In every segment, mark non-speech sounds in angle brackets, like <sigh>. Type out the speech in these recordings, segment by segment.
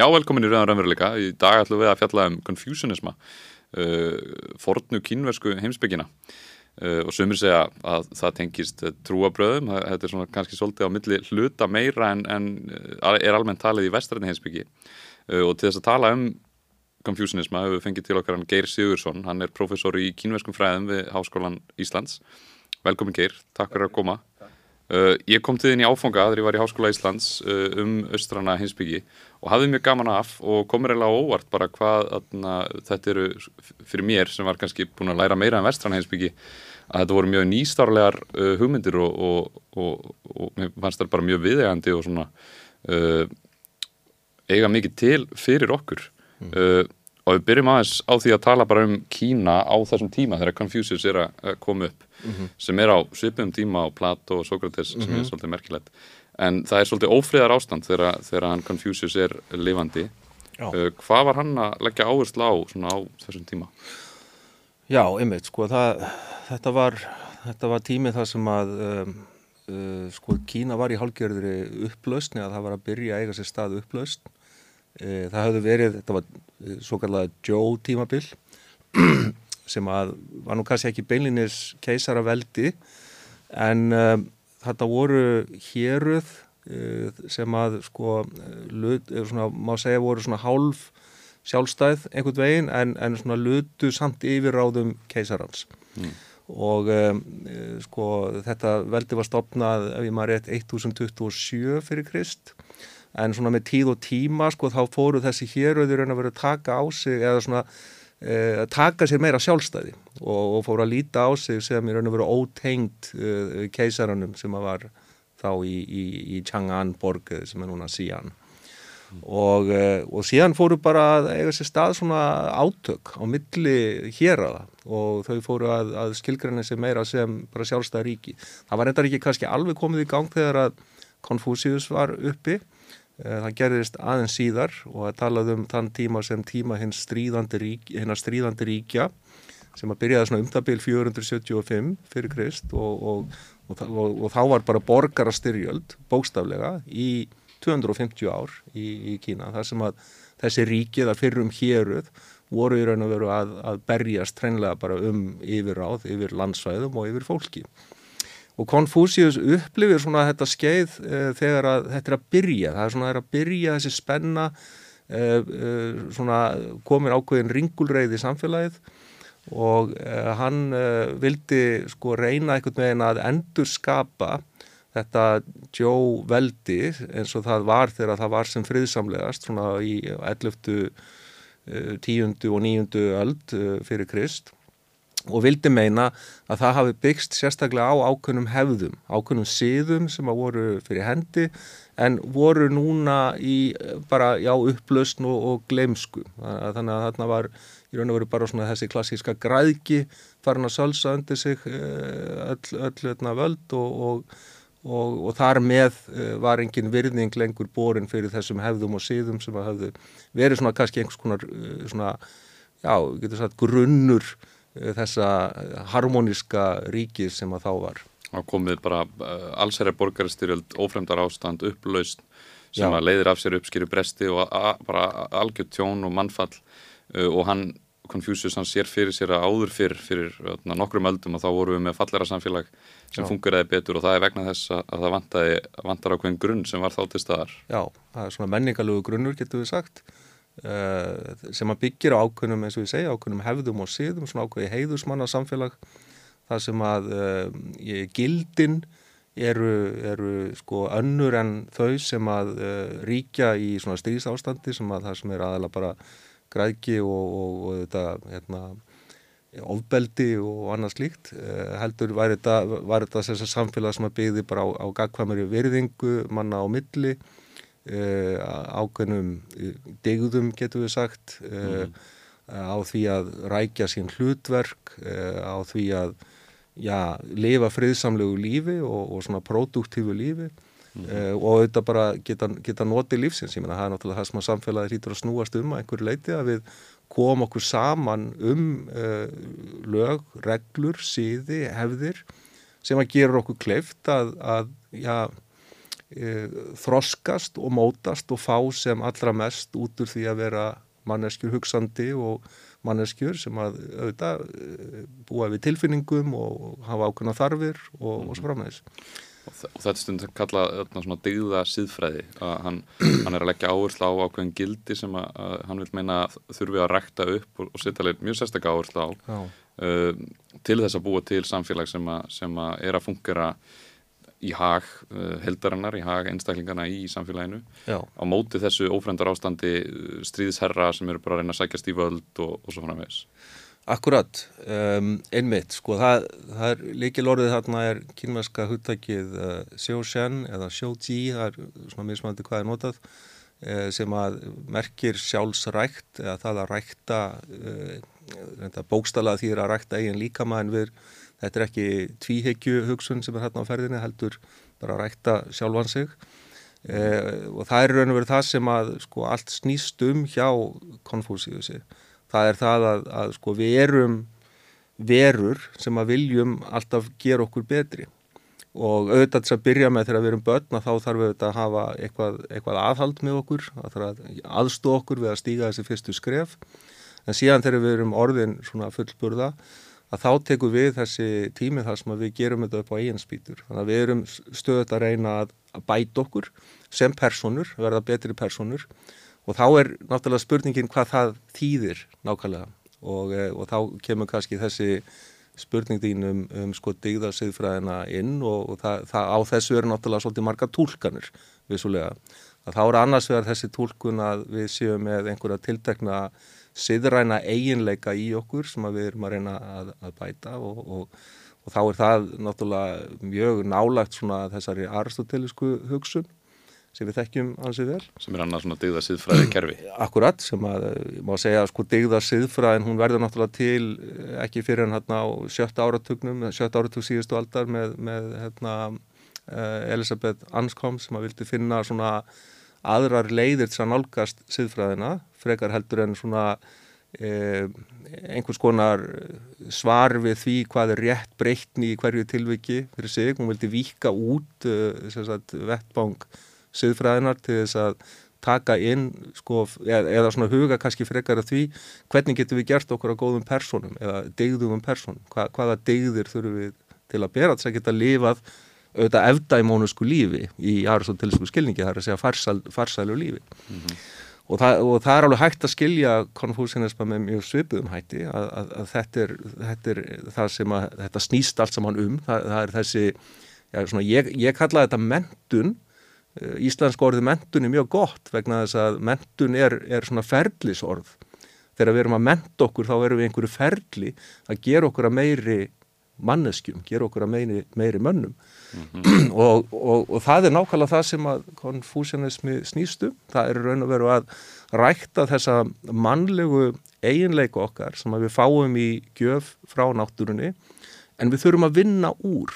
Já, velkomin í Rauðan Raunveruleika. Í dag ætlum við að fjalla um konfúsionisma, uh, fornu kínversku heimsbyggina uh, og sumir segja að það tengist trúabröðum. Þetta er svona kannski svolítið á milli hluta meira en, en uh, er almennt talið í vestræðin heimsbyggi uh, og til þess að tala um konfúsionisma hefur við fengið til okkar hann Geir Sigursson. Hann er professor í kínverskum fræðum við Háskólan Íslands. Velkomin Geir, takk fyrir að koma. Uh, ég kom til þín í áfanga þegar ég var í Háskóla Íslands uh, um austrana hinsbyggi og hafði mjög gaman af og komur eiginlega óvart bara hvað atna, þetta eru fyrir mér sem var kannski búin að læra meira en um vestrana hinsbyggi að þetta voru mjög nýstarlegar uh, hugmyndir og, og, og, og mér fannst þetta bara mjög viðegandi og svona eiga mikið til fyrir okkur mm. Og við byrjum aðeins á því að tala bara um Kína á þessum tíma þegar Confucius er að koma upp mm -hmm. sem er á svipum tíma á Plato og Sokrates sem mm -hmm. er mhm. svolítið merkilegt en það er svolítið ófriðar ástand þegar, þegar hann Confucius er lifandi uh, hvað var hann að leggja áherslu á á þessum tíma? Já, einmitt, sko það, þetta, var, þetta var tímið það sem að um, uh, sko Kína var í hálgjörðri upplausni að það var að byrja að eiga sér stað upplausn það hafði verið, þetta var uh, svo kallega Joe tímabill <clears throat> sem að var nú kannski ekki beinlinis keisara veldi en um, þetta voru héruð uh, sem að sko lut, svona, má segja voru svona hálf sjálfstæð einhvern veginn en, en svona lutu samt yfirráðum keisarans mm. og um, sko þetta veldi var stopnað ef ég maður rétt 1027 fyrir Krist en svona með tíð og tíma sko þá fóru þessi héröður en að vera að taka á sig eða svona að uh, taka sér meira sjálfstæði og, og fóru að líta á sig sem í raun og veru ótengt uh, keisaranum sem var þá í, í, í Chang'an borg sem er núna Xi'an mm. og, og síðan fóru bara að eiga sér stað svona átök á milli hér aða og þau fóru að, að skilgræna sér meira sem bara sjálfstæði ríki. Það var enda ekki kannski alveg komið í gang þegar að Konfúsius var uppi Eh, það gerðist aðeins síðar og að talað um þann tíma sem tíma hins stríðandi, rík, stríðandi ríkja sem að byrjaði svona umtabil 475 fyrir Krist og, og, og, og þá var bara borgarastyrjöld bóstaflega í 250 ár í, í Kína þar sem að þessi ríkið að fyrrum héruð voru í raun og veru að, að berjast trænlega bara um yfirráð, yfir landsvæðum og yfir fólki og Konfúsius upplifir svona þetta skeið uh, þegar að þetta er að byrja, það er svona er að byrja þessi spenna uh, uh, svona komin ákveðin ringulreið í samfélagið og hann vildi sko reyna einhvern veginn að endur skapa þetta Joe veldi eins og það var þegar það var sem friðsamlegast svona í 11. 10. og 9. öld fyrir Krist og vildi meina að það hafi byggst sérstaklega á ákveðnum hefðum, ákveðnum siðum sem að voru fyrir hendi en voru núna í bara já upplösn og, og glemsku þannig að þarna var í raun og veru bara svona þessi klassíska græðki farin að sölsa undir sig eh, öll, öll öllna völd og, og, og þar með eh, var engin virðing lengur borin fyrir þessum hefðum og siðum sem að hafðu verið svona kannski einhvers konar eh, svona já, getur sagt grunnur þessa harmoníska ríki sem að þá var. Það komið bara uh, allsherjar borgarstyrjöld, ófremdar ástand, upplaust sem Já. að leiðir af sér uppskýru bresti og bara algjör tjón og mannfall uh, og hann, Confucius, hann sér fyrir sér að áður fyrr fyrir öðna, nokkrum öldum og þá vorum við með fallera samfélag sem fungeraði betur og það er vegna þess að það vantar á hvern grunn sem var þá til staðar. Já, það er svona menningalögu grunnur getur við sagt sem að byggja á ákveðnum eins og ég segja, ákveðnum hefðum og siðum svona ákveði heiðusmanna samfélag þar sem að uh, gildin eru, eru sko önnur en þau sem að uh, ríkja í svona stríðsástandi sem að það sem er aðalega bara græki og, og, og þetta hérna, ofbeldi og annað slíkt. Heldur var þetta, þetta samfélag sem að byggði bara á, á gagkvæmari virðingu manna á milli. Uh, ákveðnum uh, degðum getur við sagt uh, mm. á því að rækja sín hlutverk á því að já, lifa friðsamlegu lífi og, og svona produktífu lífi mm. og þetta bara geta, geta notið lífsins, ég menna það er náttúrulega það sem að samfélagi hýtur að snúast um að einhverju leiti að við komum okkur saman um lög, reglur, síði, hefðir sem að gera okkur kleift að, að já þroskast og mótast og fá sem allra mest út úr því að vera manneskjur hugsandi og manneskjur sem að auðvitað e, búa við tilfinningum og hafa ákveðna þarfir og, og svo frammeðis. Og, og þetta stund kalla svona digða síðfræði að hann, hann er að leggja áherslu á ákveðin gildi sem að, að hann vil meina þurfi að rekta upp og, og setja mjög sérstaklega áherslu á uh, til þess að búa til samfélag sem að, sem að er að fungera í hag uh, heldarinnar, í hag einstaklingarna í samfélaginu Já. á móti þessu ófrendar ástandi uh, stríðisherra sem eru bara að reyna að sækjast í völd og, og svo framvegs. Akkurat, um, einmitt, sko, það, það er líkil orðið þarna er kynverska hugtækið uh, sjósjen eða sjóji, það er svona mismandi hvað er notað, uh, sem að merkir sjálfsrækt eða það að rækta, uh, bókstala því að rækta eigin líkama en við, þetta er ekki tvíhegju hugsun sem er hérna á ferðinni, heldur bara að rækta sjálfan sig. Uh, og það er raun og verið það sem að sko allt snýst um hjá konfúsíusi. Það er það að, að sko við erum verur sem að viljum alltaf gera okkur betri. Og auðvitað þess að byrja með þegar við erum börn þá þarf auðvitað að hafa eitthvað, eitthvað aðhald með okkur, þarf að aðstó okkur við að stíga þessi fyrstu skref. En síðan þegar við erum orðin svona fullburða að þá tekum við þessi tími þar sem við gerum þetta upp á eiginspítur þannig að við erum stöðut að reyna að, bæta okkur sem personur, verða betri personur og þá er náttúrulega spurningin hvað það þýðir nákvæmlega. Og, eh, og þá kemur kannski þessi spurning þín um, um sko digðarsiðfræðina inn og, og það, það á þessu eru náttúrulega svolítið marga tólkanir vissulega. Að þá eru annars vegar þessi tólkun að við séum með einhverja tiltekna siðræna eiginleika í okkur sem við erum að reyna að, að bæta og, og, og þá er það náttúrulega mjög nálagt svona þessari aristotelisku hugsun sem við þekkjum ansið vel. Sem er annað svona digða siðfræði kerfi. <clears throat> Akkurat, sem að, má segja, sko digða siðfræðin, hún verður náttúrulega til eh, ekki fyrir hann hérna á sjötta áratugnum, sjötta áratug síðustu aldar með, með hérna, Elisabeth Anscombe sem að vildi finna svona aðrar leiðir til að nálgast siðfræðina, frekar heldur en svona eh, einhvers konar svar við því hvað er rétt breytni í hverju tilviki fyrir sig, hún vildi vika út eh, sagt, vettbang siðfræðinar til þess að taka inn sko, eða, eða svona huga kannski frekar að því hvernig getum við gert okkur á góðum personum eða degðum personum, Hva, hvaða degðir þurfum við til að bera þess að geta lifað auðvitað efdæmónusku lífi í aristotelisku skilningi, það er að segja farsæl, farsælu lífi? Mm -hmm. Og, það, og það er alveg hægt að skilja konfúsinisma með mjög svipuðum hætti að, að, að þetta, er, þetta er það sem að þetta snýst allt saman um, það, það er þessi já, svona, ég, ég kalla þetta mentun Eh, íslensk orði mentun er mjög gott vegna þess að mentun er, er svona ferlisorð. Þegar við erum að menta okkur þá erum við einhverju ferli að gera okkur að meiri manneskjum, gera okkur að meiri, meiri mönnum mm -hmm. <clears throat> og, og, og það er nákvæmlega það sem að konfúsianismi snýstu. Það er raun og veru að rækta þessa mannlegu eiginleiku okkar sem við fáum í gjöf frá náttúrunni en við þurfum að vinna úr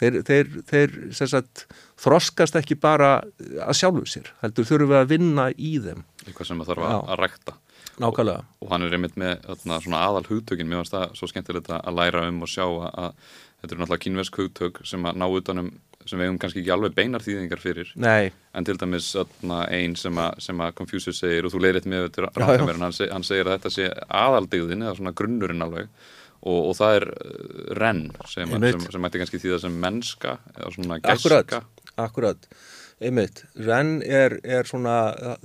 þeir, þeir, þeir sagt, þroskast ekki bara að sjálfu sér, heldur þurfum við að vinna í þeim. Eitthvað sem það þarf að, að rækta. Nákvæmlega. Og, og hann er einmitt með svona aðal hugtökin, mér finnst það svo skemmtilegt að læra um og sjá að, að þetta eru náttúrulega kínversk hugtök sem að ná utanum sem við hefum kannski ekki alveg beinar þýðingar fyrir. Nei. en til dæmis einn sem að, að Confucius segir og þú leiðir með þetta ráðkvæmur hann, seg, hann segir að þetta sé aðaldegðin eða svona grunnurinn alveg. Og, og það er uh, renn sem, sem, sem mætti kannski þýða sem mennska eða svona gæska. Akkurat, akkurat einmitt, renn er, er svona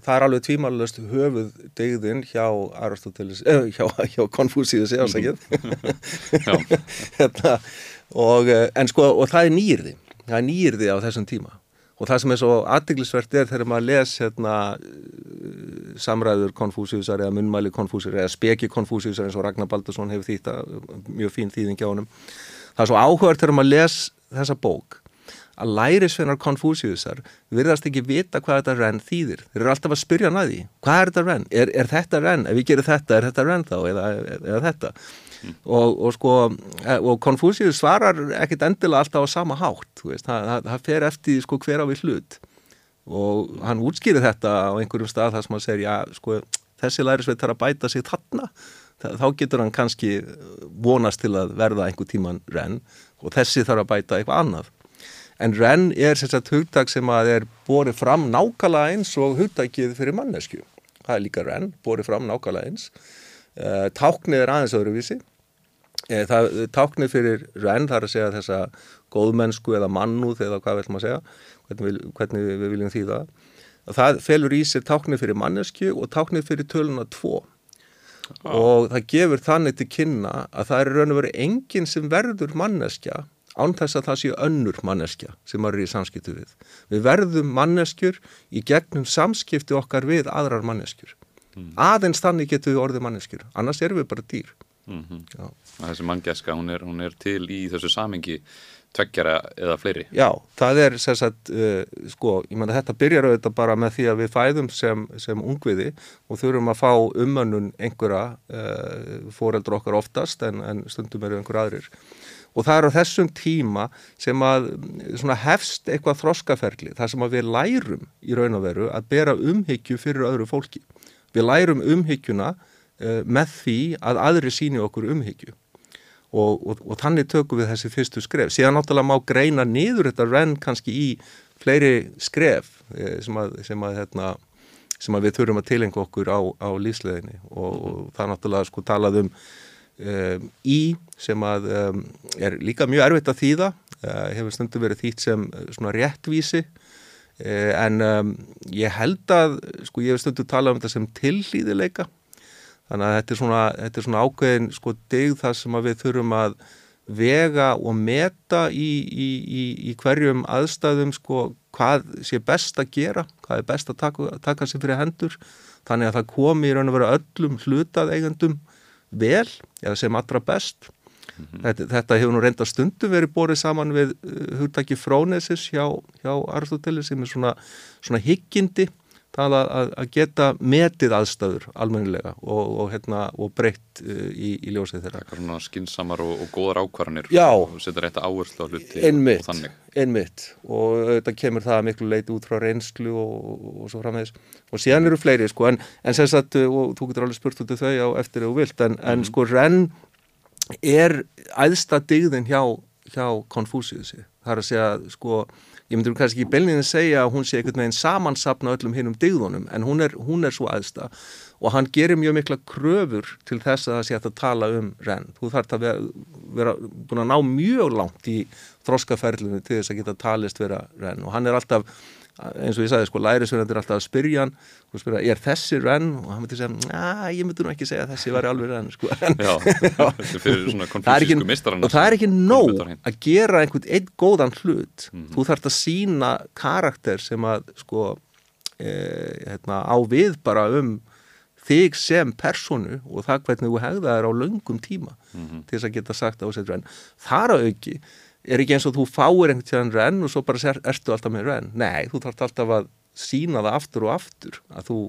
það er alveg tvímælust höfuð degðin hjá Aristoteles eh, hjá, hjá Konfúsíus <laughs> <laughs> hérna, og, eh, en sko, og það er nýrði það er nýrði á þessum tíma. Og það sem er svo aðdeglisvert er þegar maður les hérna, samræður konfúsiusar eða munmæli konfúsiusar eða speki konfúsiusar eins og Ragnar Baldursson hefur þýtt mjög fín þýðing hjá honum. Það er svo áhugart þegar maður les þessa bók að lærisveinar konfúsiusar virðast ekki vita hvað þetta renn þýðir. Þeir eru alltaf að spyrja næði hvað er þetta renn, er, er þetta renn? Ef við gerum þetta, er þetta renn þá? Eða, eða þetta? Mm. og, og sko og konfúsius svarar ekkit endilega alltaf á sama hátt veist, það, það, það fer eftir sko hver á við hlut. Og hann útskýrir þetta á einhverjum stað þar sem hann segir já sko þessi lærisveit þarf að bæta sig þarna. Þá getur hann kannski vonast til að verða einhver tíman renn og þessi þarf að bæta eitthvað annað en renn er sérstaklega hugtak sem að er borið fram nákvæmlega eins og hugtakið fyrir mannesku það er líka renn, borið fram nákvæmlega eins. Uh, táknið er aðeins öðruvísi. Uh, það, táknið fyrir renn þar að segja þessa góðmennsku eða mannúð eða hvað vil maður segja hvernig við, hvernig við viljum því það það felur í sér táknið fyrir mannesku og táknið fyrir töluna 2 ah. og það gefur þannig til kynna að það er raun og verið enginn sem verður manneskja án þess að það séu önnur manneskja sem eru í samskiptu við. Við verðum manneskjur í gegnum samskipti okkar við aðrar manneskjur. Mm. Aðeins þannig getum við orðið manneskjur, annars erum við bara dýr. Mm -hmm. Þessi manngeska, hún er, hún er til í þessu samengi tveggjara eða fleiri. Já, það er sérsagt, uh, sko, ég menna þetta byrjar auðvitað bara með því að við fæðum sem, sem ungviði og þurfum að fá umönnun einhverja, uh, fóreldur okkar oftast en, en stundum eru einhver aðrir og það er á þessum tíma sem að hefst eitthvað þroskaferli þar sem að við lærum í raun og veru að bera umhyggju fyrir öðru fólki. Við lærum umhyggjuna uh, með því að aðri síni okkur umhyggju og, og, og þannig tökum við þessi fyrstu skref. Síðan náttúrulega má greina niður þetta renn kannski í fleiri skref uh, sem, að, sem, að, hérna, sem að við þurfum að tilengja okkur á, á lífsleginni og, og það náttúrulega sko talað um um, í sem að um, er líka mjög erfitt að þýða uh, hefur stundu verið þýtt sem uh, svona réttvísi. Uh, en um, ég held að sko ég hefur stundu talað um þetta sem tillýðileika þannig að þetta er svona, þetta er svona ákveðin sko digð þar sem að við þurfum að vega og meta í, í, í, í hverjum aðstæðum sko hvað sé best að gera, hvað er best að taka, taka sér fyrir hendur. Þannig að það komi í raun og vera öllum hlutað eigandum vel eða sem allra best mm -hmm. þetta, þetta hefur nú reynda stundum verið borið saman við uh, hugtaki frónesis hjá, hjá Aristoteles sem er svona, svona higgindi það að, að geta metið aðstæður almennilega og, og, hérna, og breytt uh, í, í ljósið þeirra. Það er svona skinsamar og, og góðar ákvarðanir og setja rétt áherslu á hluti einmitt, og þannig. Einmitt og þetta kemur það miklu leiti út frá reynslu og svo frammeðis og síðan eru fleiri sko en, en sem sagt og þú getur alveg spurt út af þau á eftir þú vilt en, mm en mhm. sko renn er æðsta digðin hjá, hjá konfúsiðsi. Það er að segja sko ég myndur kannski í belninni segja að hún sé einhvern veginn samansapna öllum hinnum digðunum en hún er, hún er svo aðsta og hann gerir mjög mikla kröfur til þess að það sé að tala um renn. Þú þarf að vera, búin að ná mjög langt í þroskaferlinu til þess að geta talist vera renn og hann er alltaf eins og ég sagði sko, lærisverðandir alltaf að spyrja hann og spyrja, er þessi renn? og hann myndi segja, næ, ég myndi nú ekki segja þessi var alveg renn sko. <laughs> Já, <laughs> fyrir svona konfísísku mistarinn og það er ekki nóg að gera einhvern einn góðan hlut mm -hmm. þú þarfst að sína karakter sem að sko e, hérna, á við bara um þig sem personu og það hvernig þú hegða þær á löngum tíma mm -hmm. til þess að geta sagt á þessi renn þar að auki er ekki eins og þú fáir einhvern tíðan renn og svo bara ser, ertu alltaf með renn. Nei, þú þarf alltaf að sína það aftur og aftur að þú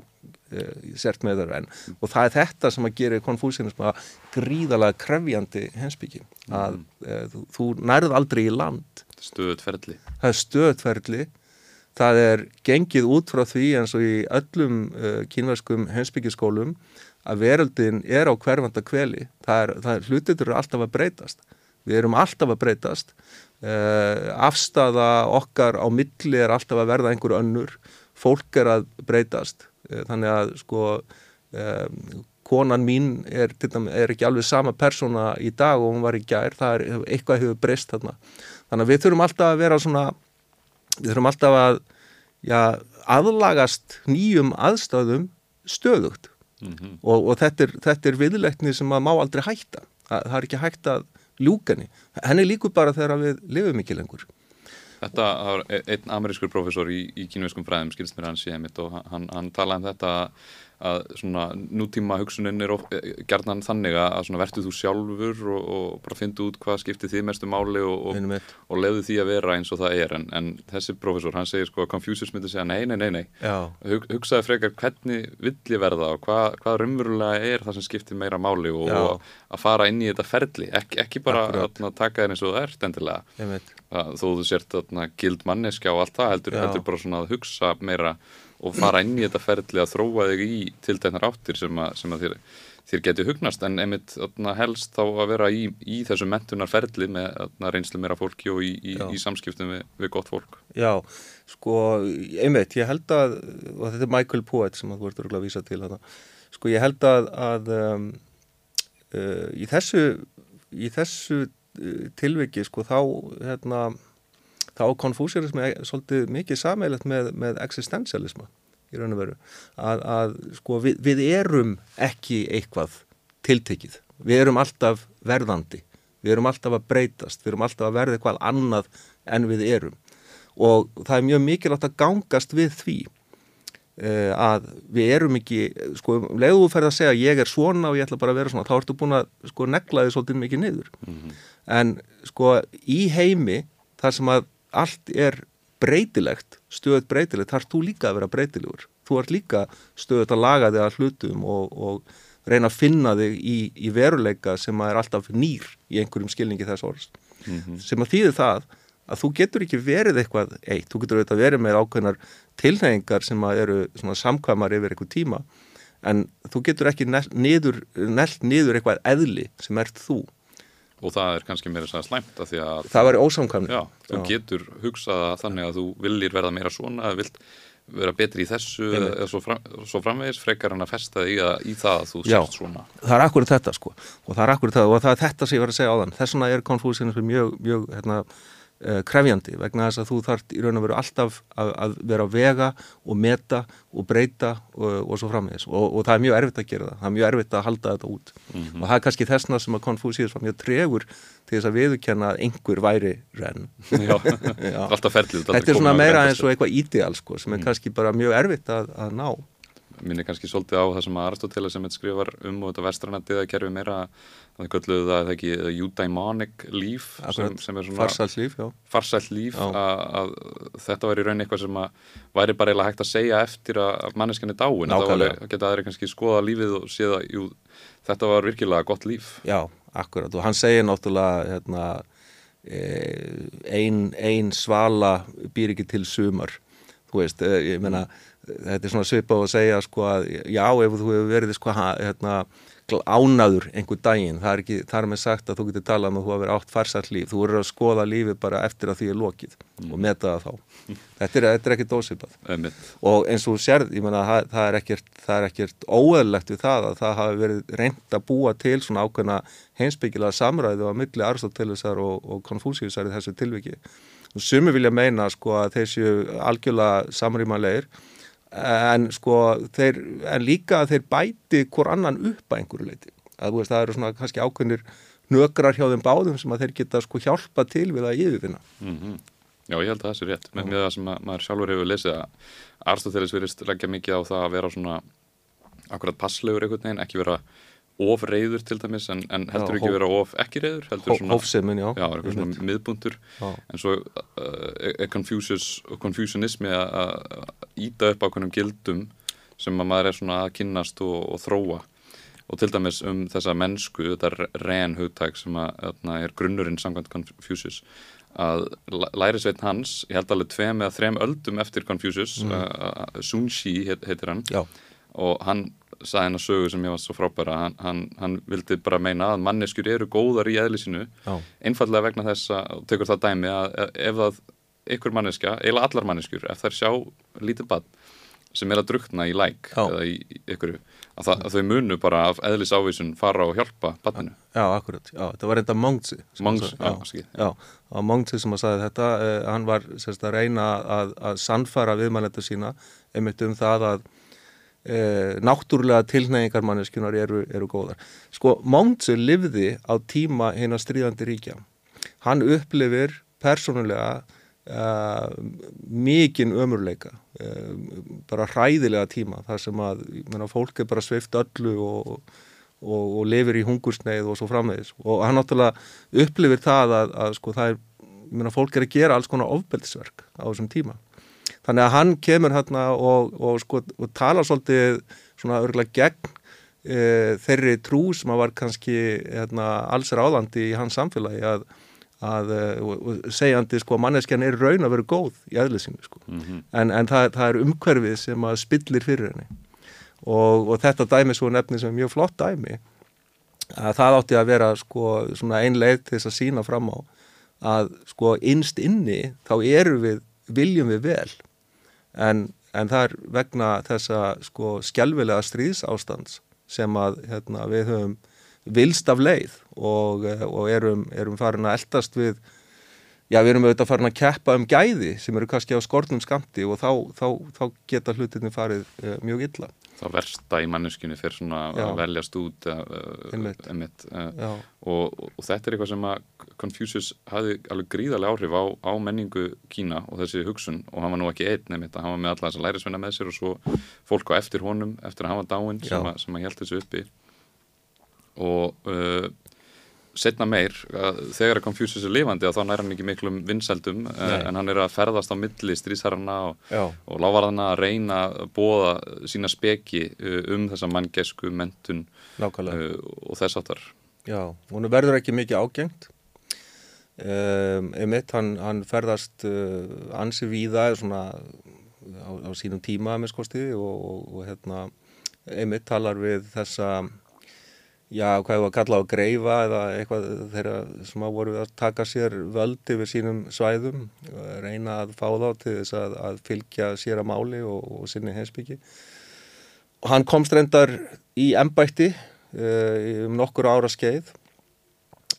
e, sért með það renn. Og það er þetta sem að gera konfúsinism að gríðalega krefjandi hensbyggi að e, þú, þú nærð aldrei í land. Stöðutferðli það er stöðutferðli það er gengið út frá því eins og í öllum e, kynverskum hensbyggiskólum að veröldin er á hverfanda kveli það er, það er hlutir eru alltaf að breytast við erum alltaf að breytast. Uh, afstafa okkar á milli er alltaf að verða einhver önnur. Fólk er að breytast. Uh, þannig að sko uh, konan mín er, er ekki alveg sama persóna í dag og hún var í gær, það er eitthvað hefur breyst þarna, þannig að við þurfum alltaf að vera svona, við þurfum alltaf að já, aðlagast nýjum aðstæðum stöðugt. Mm -hmm. og, og þetta er, er viðleikni sem að má aldrei hætta, það, það er ekki hægt að ljúkani. Henni líkur bara þegar við lifum ekki lengur. Þetta var e- einn amerískur profesor í, í kynveskum fræðum, skilst mér hans í heimitt og hann, hann talaði um þetta að svona nútíma hugsunin er e, gerðan þannig að verður þú sjálfur og, og bara fyndu út hvað skiptir því mestu máli og, og, og lefðu því að vera eins og það er. En, en þessi profesor, hann segir sko að Confucius myndi segja nei, nei, nei, nei. Hug, hugsaði frekar hvernig vill ég verða og hvað, hvað raunverulega er það sem skiptir meira máli og að fara inn í þetta ferli, Ek, ekki bara að taka þér eins og það ert endilega. Þó þú sért gild manneskja og allt það heldur, heldur bara svona að hugsa meira og fara inn í þetta ferli að þróa þig í tildæknar áttir sem að, sem að þér, þér geti hugnast. En einmitt öðna, helst þá að vera í, í þessu mentunarferli með öðna, reynslu meira fólki og í, í, í samskiptum við, við gott fólk. Já, sko, einmitt, ég held að, og þetta er Michael Poet sem þú ert að vísa til þetta, sko ég held að, að um, uh, í þessu, í þessu uh, tilviki, sko, þá, hérna, þá konfúsirismi er svolítið mikið sameilegt með, með existentialisma í raun og veru. Að, að sko við, við erum ekki eitthvað tiltekið. Við erum alltaf verðandi. Við erum alltaf að breytast, við erum alltaf að verða eitthvað annað en við erum. Og það er mjög mikilvægt að gangast við því uh, að við erum ekki, sko, leiðu þú ferð að segja ég er svona og ég ætla bara að vera svona þá ertu búin að sko negla þið svolítið mikið niður. Mm -hmm. en sko í heimi þar sem að allt er breytilegt, stöðut breytilegt, þarf þú líka að vera breytilegur. Þú ert líka stöðut að laga þig að hlutum og, og reyna að finna þig í, í veruleika sem er alltaf nýr í einhverjum skilningi þess orðs. Mm -hmm. Sem að þýði það að þú getur ekki verið eitthvað eitt, þú getur auðvitað verið með ákveðnar tilhengar sem eru samkvæmar yfir eitthvað tíma en þú getur ekki nelt niður, niður eitthvað eðli sem ert þú og það er kannski meira sæða slæmt að því að það væri ósamkvæmni já, þú já. getur hugsaða þannig að þú viljir verða meira svona vilt vera betri í þessu eða svo, fram, svo framvegis frekar hann að festa í, að, í það að þú sérst svona. Það er akkurat þetta sko. Og það er akkurat þetta og það er þetta sem ég var að segja á þann þess vegna er konfúsinu mjög, mjög hérna krefjandi vegna þess að þú þart í raun og veru alltaf að, að vera að vega og meta og breyta og, og svo frammeðis og, og það er mjög erfitt að gera það, það er mjög erfitt að halda þetta út. Mm -hmm. og það er kannski þessna sem að Confucius var mjög tregur til þess að viðkenna að einhver væri renn <laughs> <laughs> Þetta er svona meira eins og eitthvað ídeal sko, sem er mm. kannski bara mjög erfitt að, að ná Minni kannski svolítið á það sem Aristoteles sem skrifar um og þetta vestræna diðakerfi meira það gölluðu það eða ekki eudaimonic líf sem, sem er svona farsælt líf, farsælt líf að, að þetta var í raunin eitthvað sem að væri bara eiginlega hægt að segja eftir að manneskinni dáin. Það geta aðri kannski skoða lífið og séða jú, þetta var virkilega gott líf. Já, akkurat. Og hann segir náttúrulega hérna, einn ein svala býr ekki til sumar. Þú veist, eh, ég menna þetta er svona svipað að segja sko að já, ef þú hefur verið sko hérna ánaður einhver daginn, það er ekki þar með sagt að þú getur talað um að þú hafi verið átt farsall líf. Þú verður að skoða lífi bara eftir að því er lokið mm. og meta það þá. <laughs> Þetta er, þetta er ekki dósipað og eins og sérð, ég menna það, það er ekkert er ekkert óeðlegt við það að það hafi verið reynd að búa til svona ákveðna heimsbyggilega samræðu á milli Aristotelesar og, og Konfúsiusar í þessu tilviki. Og sumi vilja meina sko að þessu algjörlega samrýmanleir en sko þeir, en líka þeir bæti hvort annan upp að einhverju leiti að veist, það eru svona kannski ákveðnir nökrar hjá þeim báðum sem að þeir geta sko hjálpa til við að yfirfinna mm -hmm. Já, ég held að það sé rétt. Með, með það sem að, maður sjálfur hefur lesið að Aristoteles verist leggja mikið á það að vera svona akkurat passlegur einhvern veginn, ekki vera of reyður til dæmis en, en heldur já, ekki vera of ekki reyður heldur svona, hófsemin, já, já svona miðbundur. En svo uh, er Confucianismi að íta upp ákveðnum gildum sem að maður er svona að kynnast og, og þróa. Og til dæmis um þessa mennsku þetta ren hugtæk sem að, að er grunnurinn samkvæmt Confucius að lærisveitin hans ég held alveg tveim eða þrem öldum eftir Confucius mm. uh, Sun Shi heit, heitir hann og hann sagði hennar sögu sem ég var svo frábæra hann, hann, hann vildi bara meina að manneskjur eru góðar í eðlisinu einfallega vegna þess að, tekur það dæmi að ef það ykkur manneskja, eiginlega allar manneskjur ef þær sjá lítið bann sem er að drukna í læk já. eða í ykkur að, það, að þau munu bara af eðlis ávísun fara og hjálpa banninu Já, akkurat, já, þetta var reynda Mongtsi Mongtsi, já, skil Já, já Mongtsi sem að sagði þetta eh, hann var sérst að reyna að, að sannfara viðmælenda sína einmitt um það að e, náttúrulega tilneyingarmanniskunar eru, eru góðar. Sko, Móntse livði á tíma hinn að stríðandi ríkja. Hann upplifir persónulega e, mikinn ömurleika, e, bara hræðilega tíma þar sem að menna, fólk er bara sveift öllu og, og, og lifir í hungursneið og svo framvegis. Og hann náttúrulega upplifir það að, að sko, það er, menna, fólk er að gera alls konar ofbeldisverk á þessum tíma þannig að hann kemur hérna og, og, sko, og tala svolítið svona örgulega gegn e, þeirri trú sem að var kannski hérna, alls ráðandi í hans samfélagi að, að og segjandi sko manneskjan er raun að vera góð í aðlisinu sko. Mm -hmm. en, en það, það er umhverfið sem að spillir fyrir henni. Og, og þetta dæmi svo nefni sem er mjög flott dæmi að það átti að vera sko svona ein leið til þess að sína fram á að sko innst inni þá eru við, viljum við vel en, en það er vegna þessa sko skjálfilega stríðsástands sem að hérna, við höfum vilst af leið og, eh, og erum, erum farin að eldast við já við erum auðvitað farin að keppa um gæði sem eru kannski á skortnum skamti og þá, þá, þá geta hlutinni farið uh, mjög illa. Það versta í manneskjunni fyrir svona já. að veljast út emitt uh, og, og þetta er eitthvað sem að Confucius hafi alveg gríðarlega áhrif á, á menningu Kína og þessi hugsun og hann var nú ekki einn nefnitt að hann var með alla þess að lærisvenna með sér og svo fólk á eftir honum eftir að hann var dáinn sem, sem að held þessu uppi og uh, setna meir þegar að Confucius er lifandi þá nær hann ekki miklum vinsældum uh, en hann er að ferðast á milli strísarana og, og lávarðana að reyna að bóða sína speki uh, um þessa manngesku, mentun uh, og þess áttar Já, hún verður ekki mikið ágengt. Um, emitt, hann, hann ferðast ansi víða svona á, á sínum tíma með skosti og, og, og hérna emitt talar við þessa já, hvað hefur að kalla á greifa eða eitthvað þeirra sem að voru að taka sér völd yfir sínum svæðum reyna að fá þá til þess að, að fylgja sér að máli og, og sinni heimsbyggi og hann komst reyndar í embætti uh, um nokkur ára skeið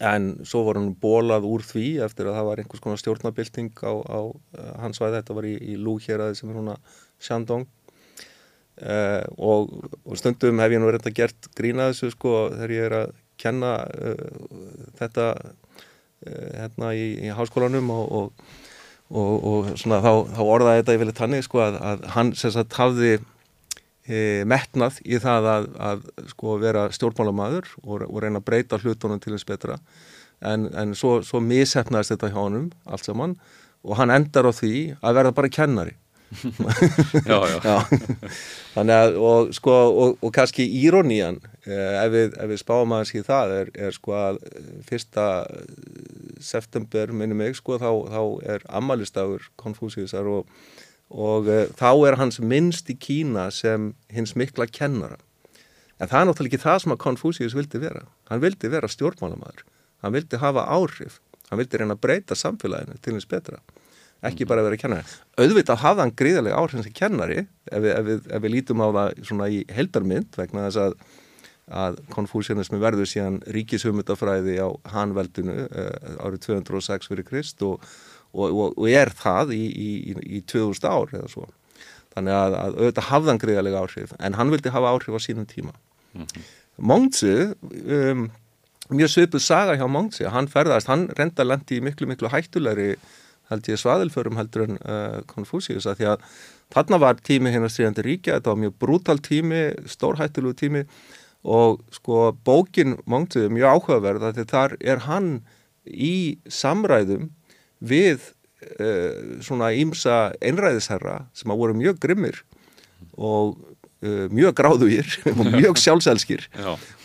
en svo voru hann bólað úr því eftir að það var einhvers konar stjórnabilding á, á uh, hans svæði, þetta var í, í Lúkjeraði sem er húnna Shandong Uh, og, og stundum hef ég nú reynda gert grína þessu sko þegar ég er að kenna uh, þetta uh, hérna í, í háskólanum og, og, og svona þá, þá orðaði þetta vilja tannig sko að, að hann sem sagt hafði metnað í það að, að sko vera stjórnmálamæður og reyna að breyta hlutunum til þess betra. En, en svo, svo mishefnaðist þetta hjá honum allt saman og hann endar á því að verða bara kennari já, já. já. þannig að og, sko, og, og kannski írónían eh, ef við, við spáum aðeins í það er, er sko að eh, fyrsta september minnum ég sko þá, þá er ammalistagur Konfúsiusar og, og eh, þá er hans minnst í Kína sem hins mikla kennara. En það er náttúrulega ekki það sem að Konfúsius vildi vera. Hann vildi vera stjórnmálamæður hann vildi hafa áhrif. Hann vildi reyna að breyta samfélaginu til hins betra ekki bara að vera kennari. Auðvitað hafða hann gríðarlega áhrifin sem kennari ef við, ef, við, ef við lítum á það svona í heldarmynd vegna þess að, að konfúsianismi verður síðan ríkishumutafræði á Hanveldinu uh, árið 206 fyrir Krist og, og, og, og er það í, í, í 2000 ár eða svo. Þannig að, að auðvitað hafða hann gríðarlega áhrif en hann vildi hafa áhrif á sínum tíma. Mm -hmm. Mongtsi um, mjög svipuð saga hjá Mongtsi, hann ferðast, hann reyndar lendi í miklu miklu hættulegri held ég svaðilförum heldur en uh, Confucius að því að þarna var tími hérna stríðandi ríkja, þetta var mjög brútal tími, stórhættilegu tími og sko bókin mongtið er mjög áhugaverð að þar er hann í samræðum við uh, svona ímsa einræðisherra sem að voru mjög grimmir og uh, mjög gráðugir <laughs> og mjög <laughs> sjálfselskir.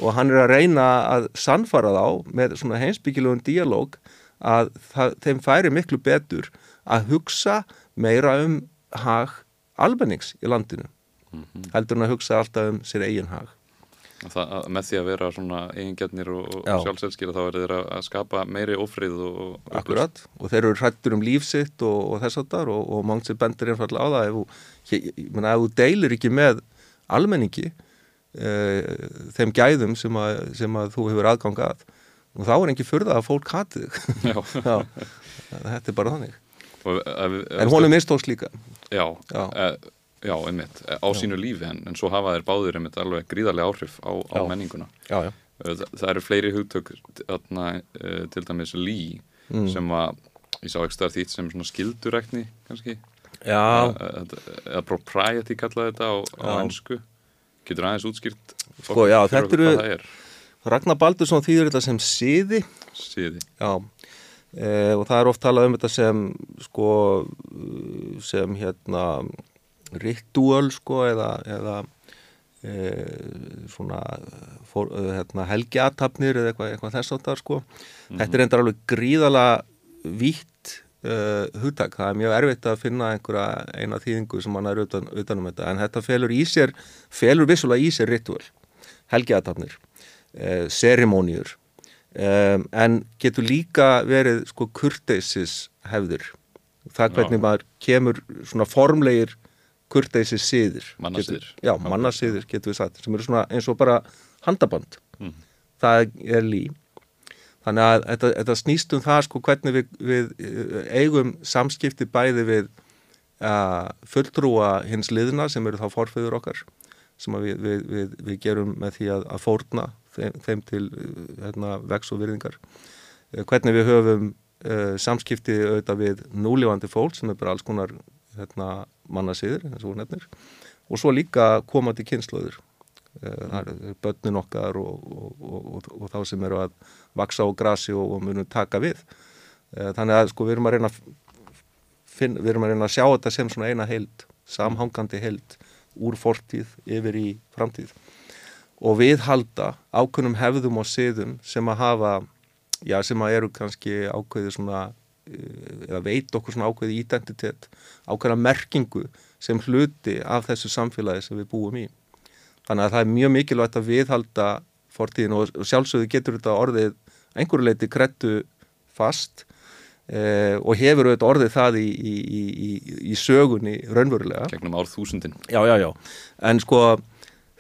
Og hann er að reyna að sannfara þá með svona heimsbyggilegun díalóg að það, þeim færi miklu betur að hugsa meira um hag almennings í landinu mm -hmm. heldur en að hugsa alltaf um sér eigin hag. Það, með því að vera svona eigingjarnir og, og sjálfsveldskýra þá er þeir að skapa meiri ofrið og, og Akkurat, og þeir eru hrættur um lífsitt og, og þess að þar og mangt sér bendur einfallega á það. Ef þú, ef þú deilir ekki með almenningi e, þeim gæðum sem að, sem að þú hefur aðgangað og þá er ekki fyrða að fólk hatið <laughs> þetta er bara þannig. Og, ef, ef en hún er mistóks líka. Já, já. E, já einmitt, á já. sínu lífi en, en svo hafa þeir báðir einmitt alveg gríðarlega áhrif á, á menninguna. Það, það eru fleiri hugtök þarna, e, til dæmis lí mm. sem að, ég sá ekki stað því sem svona skildurækni kannski. Eða propriety kallaði þetta á, á ennsku getur aðeins útskýrt sko já, þetta eru Ragnar Baldursson þýður þetta sem síði síði já e, og það er oft talað um þetta sem sko sem hérna ritual sko eða, eða e, svona fór, hérna, helgiatapnir eða eitthvað, eitthvað þess áttar sko. Mm. Þetta er endar alveg gríðala vítt uh, hugtak. Það er mjög erfitt að finna einhverja eina þýðingu sem mann er utan, utanum þetta en þetta felur í sér, felur vissulega í sér ritual, helgiatapnir, uh, serimóniur um, en getur líka verið sko kurteisis hefðir það hvernig Já. maður kemur svona formlegir kurteisis síður mannasíður já, mannasíður getur við sagt sem eru svona eins og bara handaband. Mm. það er lí. Þannig að þetta, þetta snýst um það sko hvernig við, við eh, eigum samskipti bæði við að fulltrúa hins liðna sem eru þá forfeyður okkar sem við, við, við gerum með því að, að fórna þeim, þeim til hérna, vex og virðingar. Eh, hvernig við höfum uh, samskipti auðvitað við núlífandi fólk sem er bara alls konar hérna, mannasýður og svo líka komandi kynnslöður uh, börnin okkar og, og, og, og þá sem eru að vaksa á grasi og munum taka við. Uh, þannig að sko við erum að reyna finn, við erum að reyna að sjá þetta sem svona eina heild samhangandi heild úr fortíð yfir í framtíð og við halda ákveðnum hefðum og siðum sem að hafa, já sem að eru kannski ákveði svona eh, eða veit okkur svona ákveði identitet ákveðna merkingu sem hluti af þessu samfélagi sem við búum í. Þannig að það er mjög mikilvægt að viðhalda fortíðin og sjálfsögðu getur þetta orðið einhverju leiti krettu fast eh, og hefur auðvitað orðið það í, í, í, í sögunni raunverulega. Gegnum ár þúsundin. Já, já, já. En sko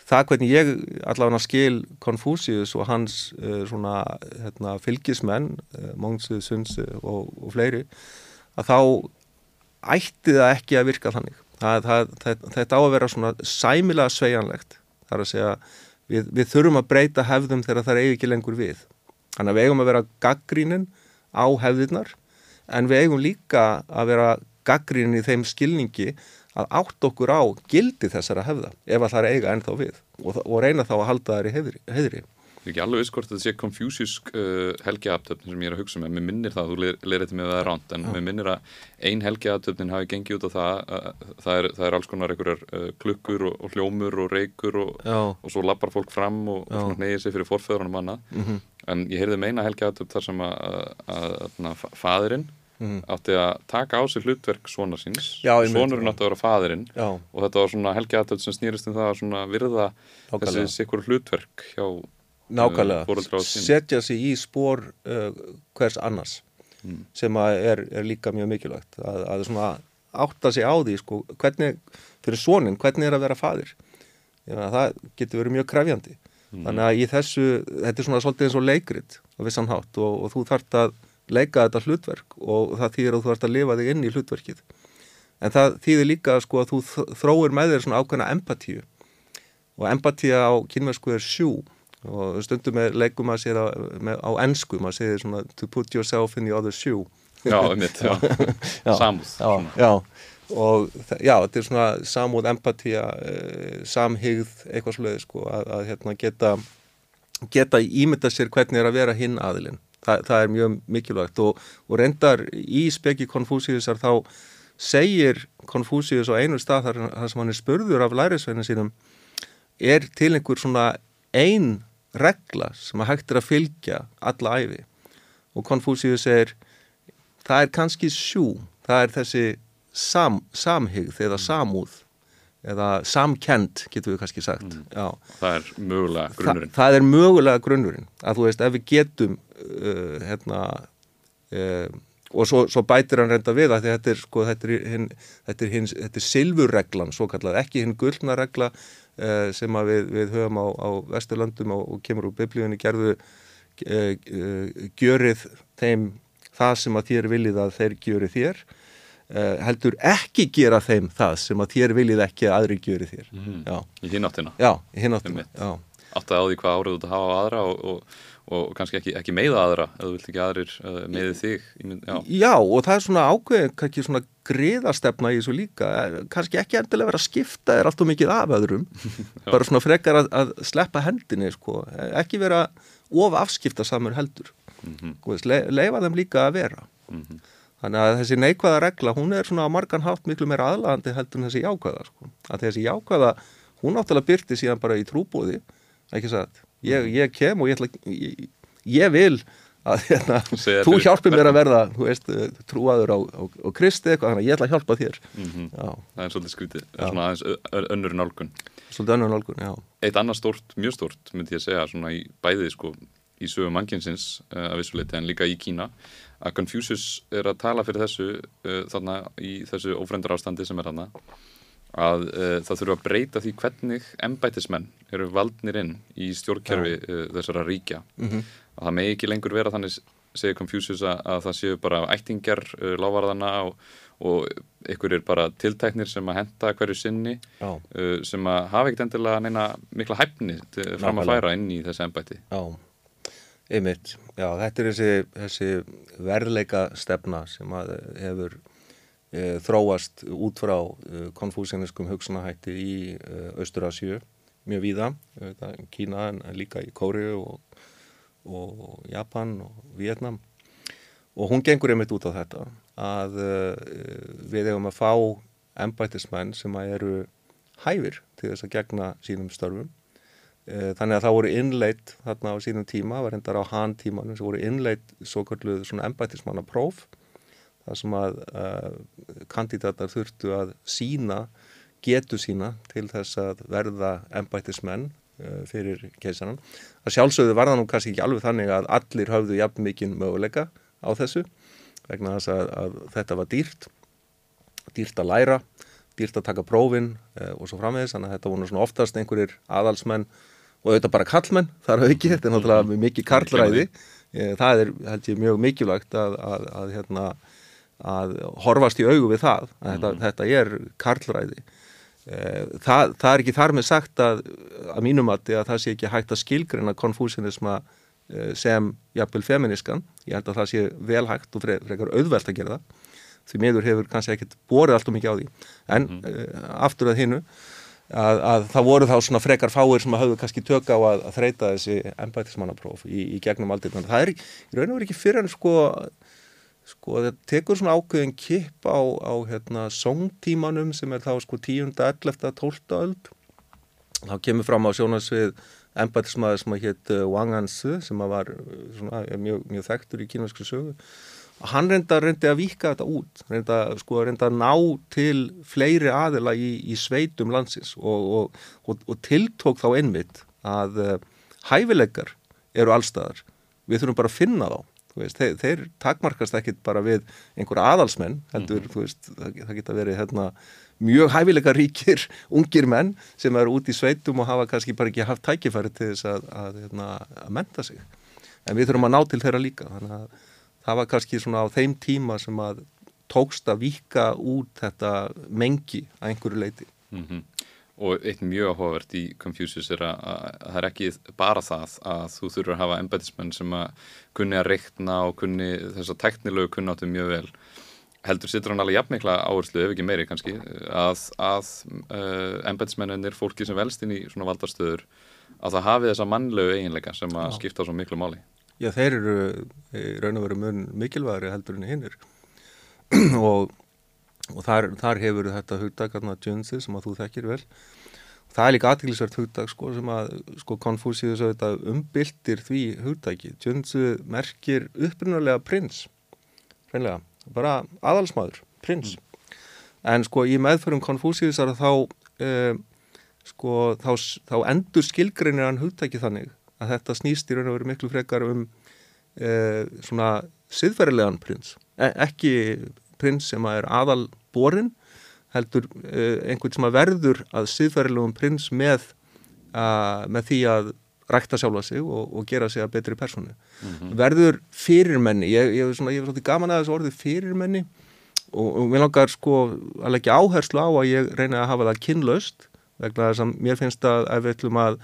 það hvernig ég allavega skil Konfúsius og hans uh, svona hérna, fylgismenn uh, eh, Móngsu, Sunsu og, og fleiri að þá ætti það ekki að virka þannig. Það, það, það, þetta á að vera svona sæmilega sveianlegt þar að segja við, við þurfum að breyta hefðum þegar það er ekki lengur við. Þannig að við eigum að vera gaggrínin á hefðirnar en við eigum líka að vera gaggrínin í þeim skilningi að átt okkur á gildi þessara hefða ef að það er eiga ennþá við og, og reyna þá að halda þær í heiðri. heiðri. Ég er ekki alveg viss hvort þetta sé konfjúsísk uh, helgiaftöfnin sem ég er að hugsa með, mér minnir það, þú leir þetta með það ránt, en mér minnir að ein helgiaftöfnin hafi gengið út á það, uh, það, er, það er alls konar einhverjar uh, klukkur og, og hljómur og reykur og, og svo lappar fólk fram og, og neyðir sig fyrir forföðurinn manna, mm -hmm. en ég heyrði meina helgiaftöfn þar sem að, að, að fadurinn mm. átti að taka á sig hlutverk svona síns. Sonurinn átti að vera fadurinn og þetta var svona helgi aðtöld sem snýrist um það að virða Nákvæmlega. þessi sikkur hlutverk hjá uh, Nákvæmlega, setja sig í spór uh, hvers annars mm. sem er, er líka mjög mikilvægt. Að, að svona átta sig á því sko, hvernig, fyrir sonin, hvernig er að vera fadir það getur verið mjög krefjandi. Mm. þannig að í þessu, þetta er svona svolítið eins og leikrit á vissan hátt og, og þú þart að leika þetta hlutverk og það þýðir að þú ert að lifa þig inn í hlutverkið. En það þýðir líka sko að þú þróir með þér svona ákveðna empatíu. Og empatíu á kynversku er sjú og stundum með leikum að sér á, á ennsku, maður segir svona to put yourself in the other shoe. Já, um mitt, <laughs> já, samúð Já, já. Og já, þetta er svona samúð, empatíja eh, samhigð, eitthvað sluðið sko að, að hérna, geta geta ímynda sér hvernig er að vera hinn aðilinn Þa, það er mjög mikilvægt. Og, og reyndar í speki Konfúsiusar þá segir Konfúsius á einu stað þar, þar sem hann er spurður af lærisveinu sínum er til einhver svona ein regla sem að hægt er að fylgja alla æfi og Konfúsius segir það er kannski sjú, það er þessi sam, samhigð eða samúð eða samkend, getur við kannski sagt. Mm. það er mögulega grunnurinn. Þa, það er mögulega grunnurinn. Að þú veist, ef við getum uh, hérna uh, og svo, svo bætir hann reynda við að þetta er sko, þetta er, hin, þetta er, hins, þetta er silfurreglan, svo kallað, ekki hinn gullna regla uh, sem við, við höfum á, á Vesturlandum og, og kemur úr biblíunni gerðu gjörið þeim það sem að þér viljið að þeir gjörið þér Uh, heldur ekki gera þeim það sem að þér viljið ekki að aðri gjöri þér. Mm. í hináttina já, í hináttina átt að á því hvað árið þú hafa á aðra og, og, og kannski ekki, ekki meiða aðra þú vilt ekki aðrir uh, meiði þig já. já, og það er svona ákveðin kannski svona griðastefna í þessu líka eh, kannski ekki endilega vera að skipta þér allt og mikið af öðrum <laughs> bara svona frekar að, að sleppa hendinni sko. ekki vera of afskipta samur heldur mm -hmm. Le, leifa þeim líka að vera mm -hmm. Þannig að þessi neikvæða regla, hún er svona á margan hátt miklu meira aðlandi heldur en þessi jákvæða. Sko. Að þessi jákvæða, hún náttúrulega byrti síðan bara í trúbúði ekki satt, ég, ég kem og ég ætla ég, ég vil að hérna, þú hjálpir mér að verða þú veist, eh, trúaður á, á, á Kristi eitthvað, þannig að ég ætla að hjálpa þér. Mhm. já, það er svolítið skrítið, Já. svona aðeins önnur nálgun. Svolítið önnur nálgun, já. Eitt annað stórt, mjög stórt, myndi ég segja svona í bæði sko, í sögu mannkynsins uh, að vissuleiti en líka í Kína að Confucius er að tala fyrir þessu uh, þarna í þessu ófrendar ástandi sem er þarna að uh, það þurfa að breyta því hvernig embætismenn eru valdnir inn í stjórnkerfi uh, þessara ríkja. Mm að það megi ekki lengur vera þannig segir Confucius að, að það séu bara ættingjar uh, lávarðana og, og ykkur er bara tiltæknir sem að henda hverju sinni uh, sem að hafa ekkert endilega neina mikla hæfni fram að færa inn í þessi embæti já. Einmitt, já, þetta er þessi, þessi verðleika stefna sem að hefur e, þróast út frá e, konfúsianiskum hugsunahætti í e, Austurasju, mjög víða, Kína en líka í Kóriu og, og Japan og Vietnam og hún gengur einmitt út á þetta að við hefum að fá embættismenn sem að eru hæfir til þess að gegna sínum störfum. Eh, Þannig að það voru innleitt þarna á sínum tíma, var hendar á hann tímanum, sem voru innleitt svo kalluð svona embættismanna próf, þar sem að uh, kandidatar þurftu að sína, getu sína til þess að verða embættismenn uh, fyrir keisaran. Það sjálfsögðu var það nú kannski ekki alveg þannig að allir höfðu jafn mikinn möguleika á þessu, vegna þess að, að þetta var dýrt, dýrt að læra, dýrt að taka prófin uh, og svo framvegis, þannig að þetta voru svona oftast einhverjir aðalsmenn og auðvitað bara kallmenn, þar hafa ekki, þetta er náttúrulega mikið karlræði, Eh, það er held ég mjög mikilvægt að, að, að, hérna, að horfast í augu við það, að þetta, þetta er karlræði. Eh, Það, það er ekki þar með sagt að, að mínum að, að það sé ekki hægt að skilgrina konfúsinisma eh, sem jafnvel feminískan, ég held að það sé vel hægt og fre- frekar auðvelt að gera það. Því miður hefur kannski ekkert borið allt og mikið á því. En mm. aftur að hinnu að, að það voru þá svona frekar fáir sem hafðu kannski tök á að, að þreita þessi embætismannapróf í, í gegnum aldirna það er í raun og verið ekki fyrir en sko sko það tekur svona ákveðin kipp á, á hérna songtímanum sem er þá sko 10. 11. 12. öld þá kemur fram á sjónasvið embætismæður sem að hétt Wang Ansu sem að var uh, svona, mjög, mjög þekktur í kínverskri sögu og hann reynda, reyndi að vika þetta út reynda, sko, reynda að ná til fleiri aðila í, í sveitum landsins og, og, og, og tiltók þá einmitt að uh, hæfileikar eru allstaðar við þurfum bara að finna þá veist, þeir, þeir takmarkast ekkit bara við einhver aðalsmenn heldur, þú veist, það, það geta verið hérna, mjög hæfileika ríkir <laughs> ungir menn sem eru út í sveitum og hafa kannski bara ekki haft tækifæri til þess að, að, hérna, að menta sig. En við þurfum að ná til þeirra líka þannig að það var kannski svona á þeim tíma sem að tókst að vika út þetta mengi að einhverju leiti mm og eitt mjög áhugavert í Confucius er að, að, að það er ekki bara það að þú þurfur að hafa embætismenn sem að kunni að reikna og kunni þess að teknilögu kunnáttu mjög vel. Heldur sittur hann alveg jafnmikla áherslu ef ekki meiri kannski að, að uh, embætismennir fólki sem velst inn í svona valdarstöður að það hafi þessa mannlegu eiginleika sem að Já. skipta svo miklu máli. Já, þeir eru raun og veru mun mikilvægri heldur en hinnir <clears throat> og, og þar, þar hefur þetta hugdag Junzi sem að þú þekkir vel. Það er líka aðtilsvert hugdag sko sem að sko Konfúsius umbyltir því hugdagi Junzi merkir upprunalega prins. Hreinlega, bara aðalsmaður prins. En sko í meðförum Konfúsiusar þá eh, sko þá, þá endur skilgreinir hann hugdagi þannig að þetta snýst í raun og veru miklu frekar um eh, svona siðferðilegan prins, e ekki prins sem að er aðal borin heldur eh, einhvern sem að verður að siðferðilegum prins með, að, með því að rækta sjálfa sig og, og gera sig að betri personu. Verður fyrirmenni, ég, ég, svona, ég er svona gaman að þessu orði fyrirmenni. Og, og mér langar sko að leggja áherslu á að ég reyna að hafa það kynlaust vegna þess að mér finnst að ef við ætlum að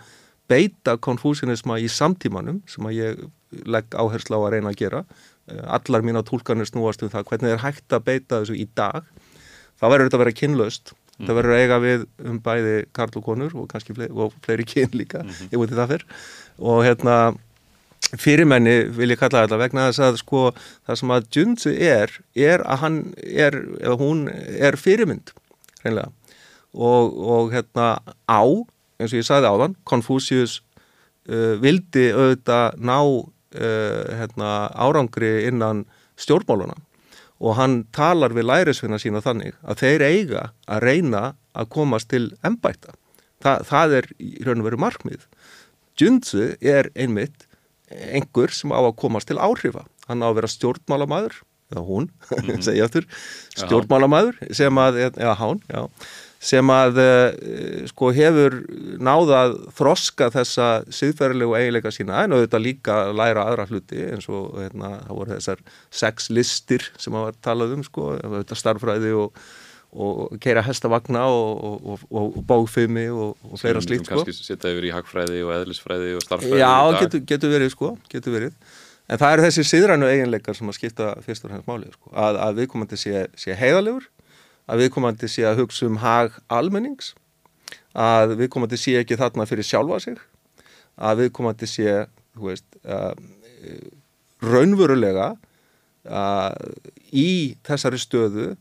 beita konfúsinisma í samtímanum sem að ég legg áherslu á að reyna að gera. Eh, allar mína tólkanir snúast um það hvernig er hægt að beita þessu í dag. Þá verður þetta að vera kynlaust. Það verður að eiga við um bæði karl og konur og kannski fleiri, og fleiri kyn líka ég veit það fyrr og hérna fyrirmenni vil ég kalla þetta vegna þess að sko það sem að Junzi er er að hann er eða hún er fyrirmynd hreinlega. Og, og hérna á, eins og ég sagði áðan, Confucius uh, vildi auðvitað ná uh, hérna, árangri innan stjórnmáluna og hann talar við lærisveina sína þannig að þeir eiga að reyna að komast til ennbæta. Þa, það er í raun og veru markmið. Junzu er einmitt einhver sem á að komast til áhrifa. Hann á að vera stjórnmálamæður, eða hún, <laughs> mm -hmm. segja aftur, stjórnmálamæður sem að, eða hán, já, sem að uh, sko hefur náðað þroska þessa siðferðilegu eiginleika sína en auðvitað líka læra aðra hluti eins og hérna, það voru þessar sex listir sem að talað um sko, auðvitað starfræði og, og keira hestavagna og, og, og báfimi og fleira slíkt sko. Kanski setja yfir í hagfræði og eðlisfræði og starfræði Já, getur, getur verið sko, getur verið en það eru þessi siðrænu eiginleikar sem að skipta fyrst og hennast málið sko, að, að viðkomandi sé, sé heiðalegur að viðkomandi sé að hugsa um hag almennings, að viðkomandi sé ekki þarna fyrir sjálfa sig, að viðkomandi sé, veist, uh, raunverulega uh, í þessari stöðu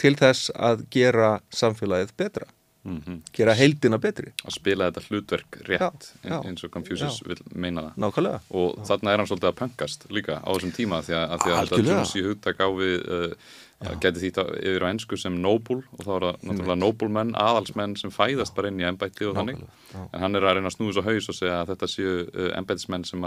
til þess að gera samfélagið betra. Mm -hmm. gera heildina betri að spila þetta hlutverk rétt já, já, eins og Confucius já. vil meina það Nákvæmlega. og þarna er hann svolítið að pöngast líka á þessum tíma því að, að, að þetta Jones í hugtak á við uh, geti þýtt yfir á ennsku sem noble og þá er það náttúrulega noblemenn, aðalsmenn sem fæðast bara inn í ennbætti og þannig. En hann er að reyna að snúða svo haus og segja að þetta séu uh, ennbættismenn sem,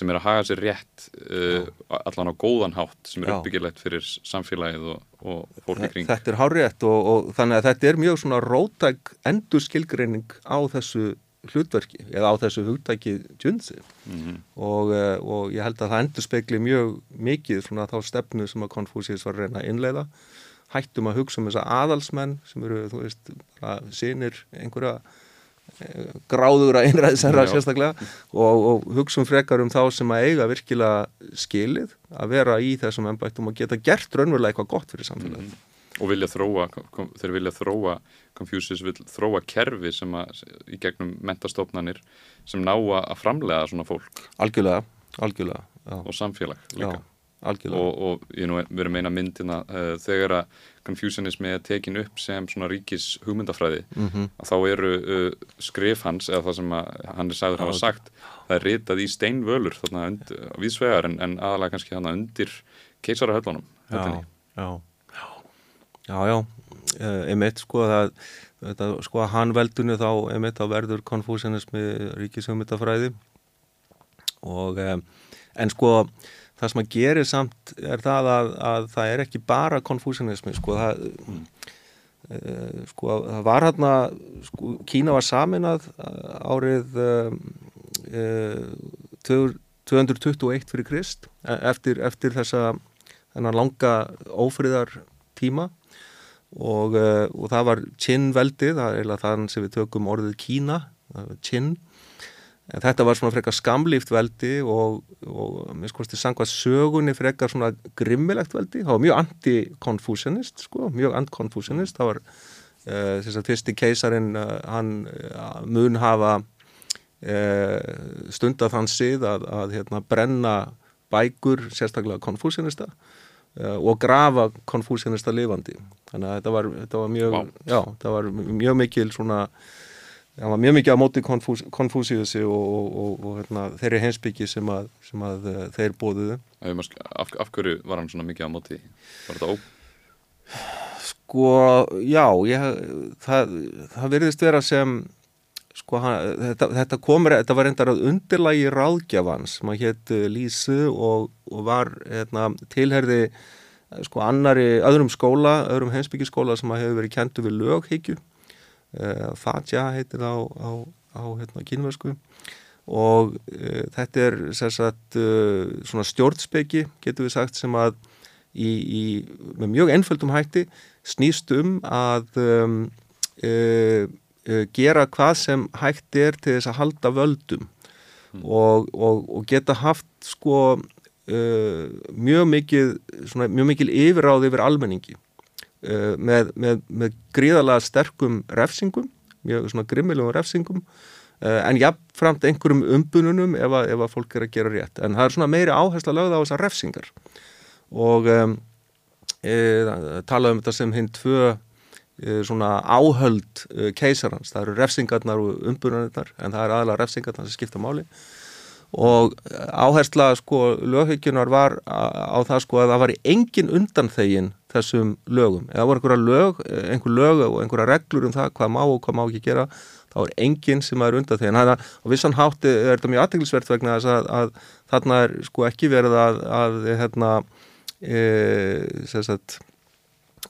sem er að haga sér rétt uh, allan á góðan hátt sem er uppbyggilegt fyrir samfélagið og, og fólki kring. Þetta er hárétt og, og þannig að þetta er mjög svona rótæk endur skilgreining á þessu hlutverki eða á þessu hugtæki tjunsi mm -hmm. og, eh, og ég held að það endur spekli mjög mikið svona þá stefnu sem að Konfúsius var að reyna að innleiða. Hættum að hugsa um þessa aðalsmenn sem eru, þú veist, sínir einhverja e, gráður að einræðisera sérstaklega. Og, og hugsa um frekar um þá sem að eiga virkilega skilið að vera í þessum ennbættum og geta gert raunverulega eitthvað gott fyrir samfélagið. Mm -hmm og vilja þróa, þeir vilja þróa Confucius vil þróa kerfi sem að í gegnum mentastofnanir sem ná að framlega svona fólk. Algjörlega, algjörlega já. og samfélag líka. Já, og, og ég nú verið meina myndina uh, þegar að Confucianismi er tekin upp sem svona ríkis hugmyndafræði mm -hmm. þá eru uh, skrif hans eða það sem hann er sagður hafa sagt það er ritað í steinvölur þarna und, viðsvegar en, en aðalega kannski hann undir keisarahöllunum Já, já Já, já, eh, einmitt sko að sko að hann veldunni þá einmitt þá verður konfúsianismi ríkisögmyndafræði og eh, en sko það sem að gerir samt er það að, að það er ekki bara konfúsianismi sko það uh, sko það var hérna sko Kína var saminað árið uh, 221 fyrir Krist eftir, eftir þessa langa ófriðar tíma og, uh, og það var Qin-veldið, það er eiginlega þann sem við tökum orðið Kína, Qin. En þetta var svona frekar skamlíft veldi og, og mér skoðast þið sangvað sögunni frekar svona grimmilegt veldi, það var mjög anti-konfúsionist sko, mjög anti-konfúsionist það var uh, þess að fyrsti keisarin uh, hann mun hafa stundað þann sið að, að hérna, brenna bækur sérstaklega konfúsionista Eh, og grafa konfúsianista lifandi þannig að þetta var, þetta var mjög wow. já, það var mjög mikil svona það var mjög mikið á móti konfúsiusi og, og, og, og hérna, þeirri hensbyggi sem að, sem að uh, þeir bóðuðu af, af hverju var hann svona mikið á móti? Var þetta ó? Sko, já ég, það, það verðist vera sem sko hann, þetta, þetta komur, þetta var reyndar að undirlægi ráðgjafans, maður hétt eh, Lísu og, og var hérna, tilherði eh, sko annari öðrum skóla, öðrum heimsbyggiskóla sem hefur verið kentu við löghyggju. Uh, Fatja heitir það á, á, á hérna, kínversku. Og uh, þetta er sérsagt uh, svona stjórnspeggi getur við sagt sem að í, í, með mjög einföldum hætti snýst um að um, gera hvað sem hægt er til þess að halda völdum mm. og, og, og geta haft sko uh, mjög mikið svona, mjög mikil yfiráð yfir almenningi uh, með, með, með gríðalega sterkum refsingum, mjög svona grimmilegum refsingum en jáfnframt einhverjum umbununum ef að, ef að fólk er að gera rétt en það er svona meiri áhersla lögða á þessar refsingar og um, e, talaðum þetta sem hinn tvö uh, svona áhöld uh, keisarans, það eru refsingarnar og umbunarnar en það er aðalega refsingarnar sem skipta máli og áhersla sko löghygjunar var á það sko að það var engin undan þegin þessum lögum. Eða voru einhverja lög, einhver lög og einhverja reglur um það hvað má og hvað má ekki gera, þá er enginn sem er undan þegin. Þannig að á vissan hátti er þetta mjög aðteglisvert vegna þess að, að þarna er sko ekki verið að, að hérna, e, sagt,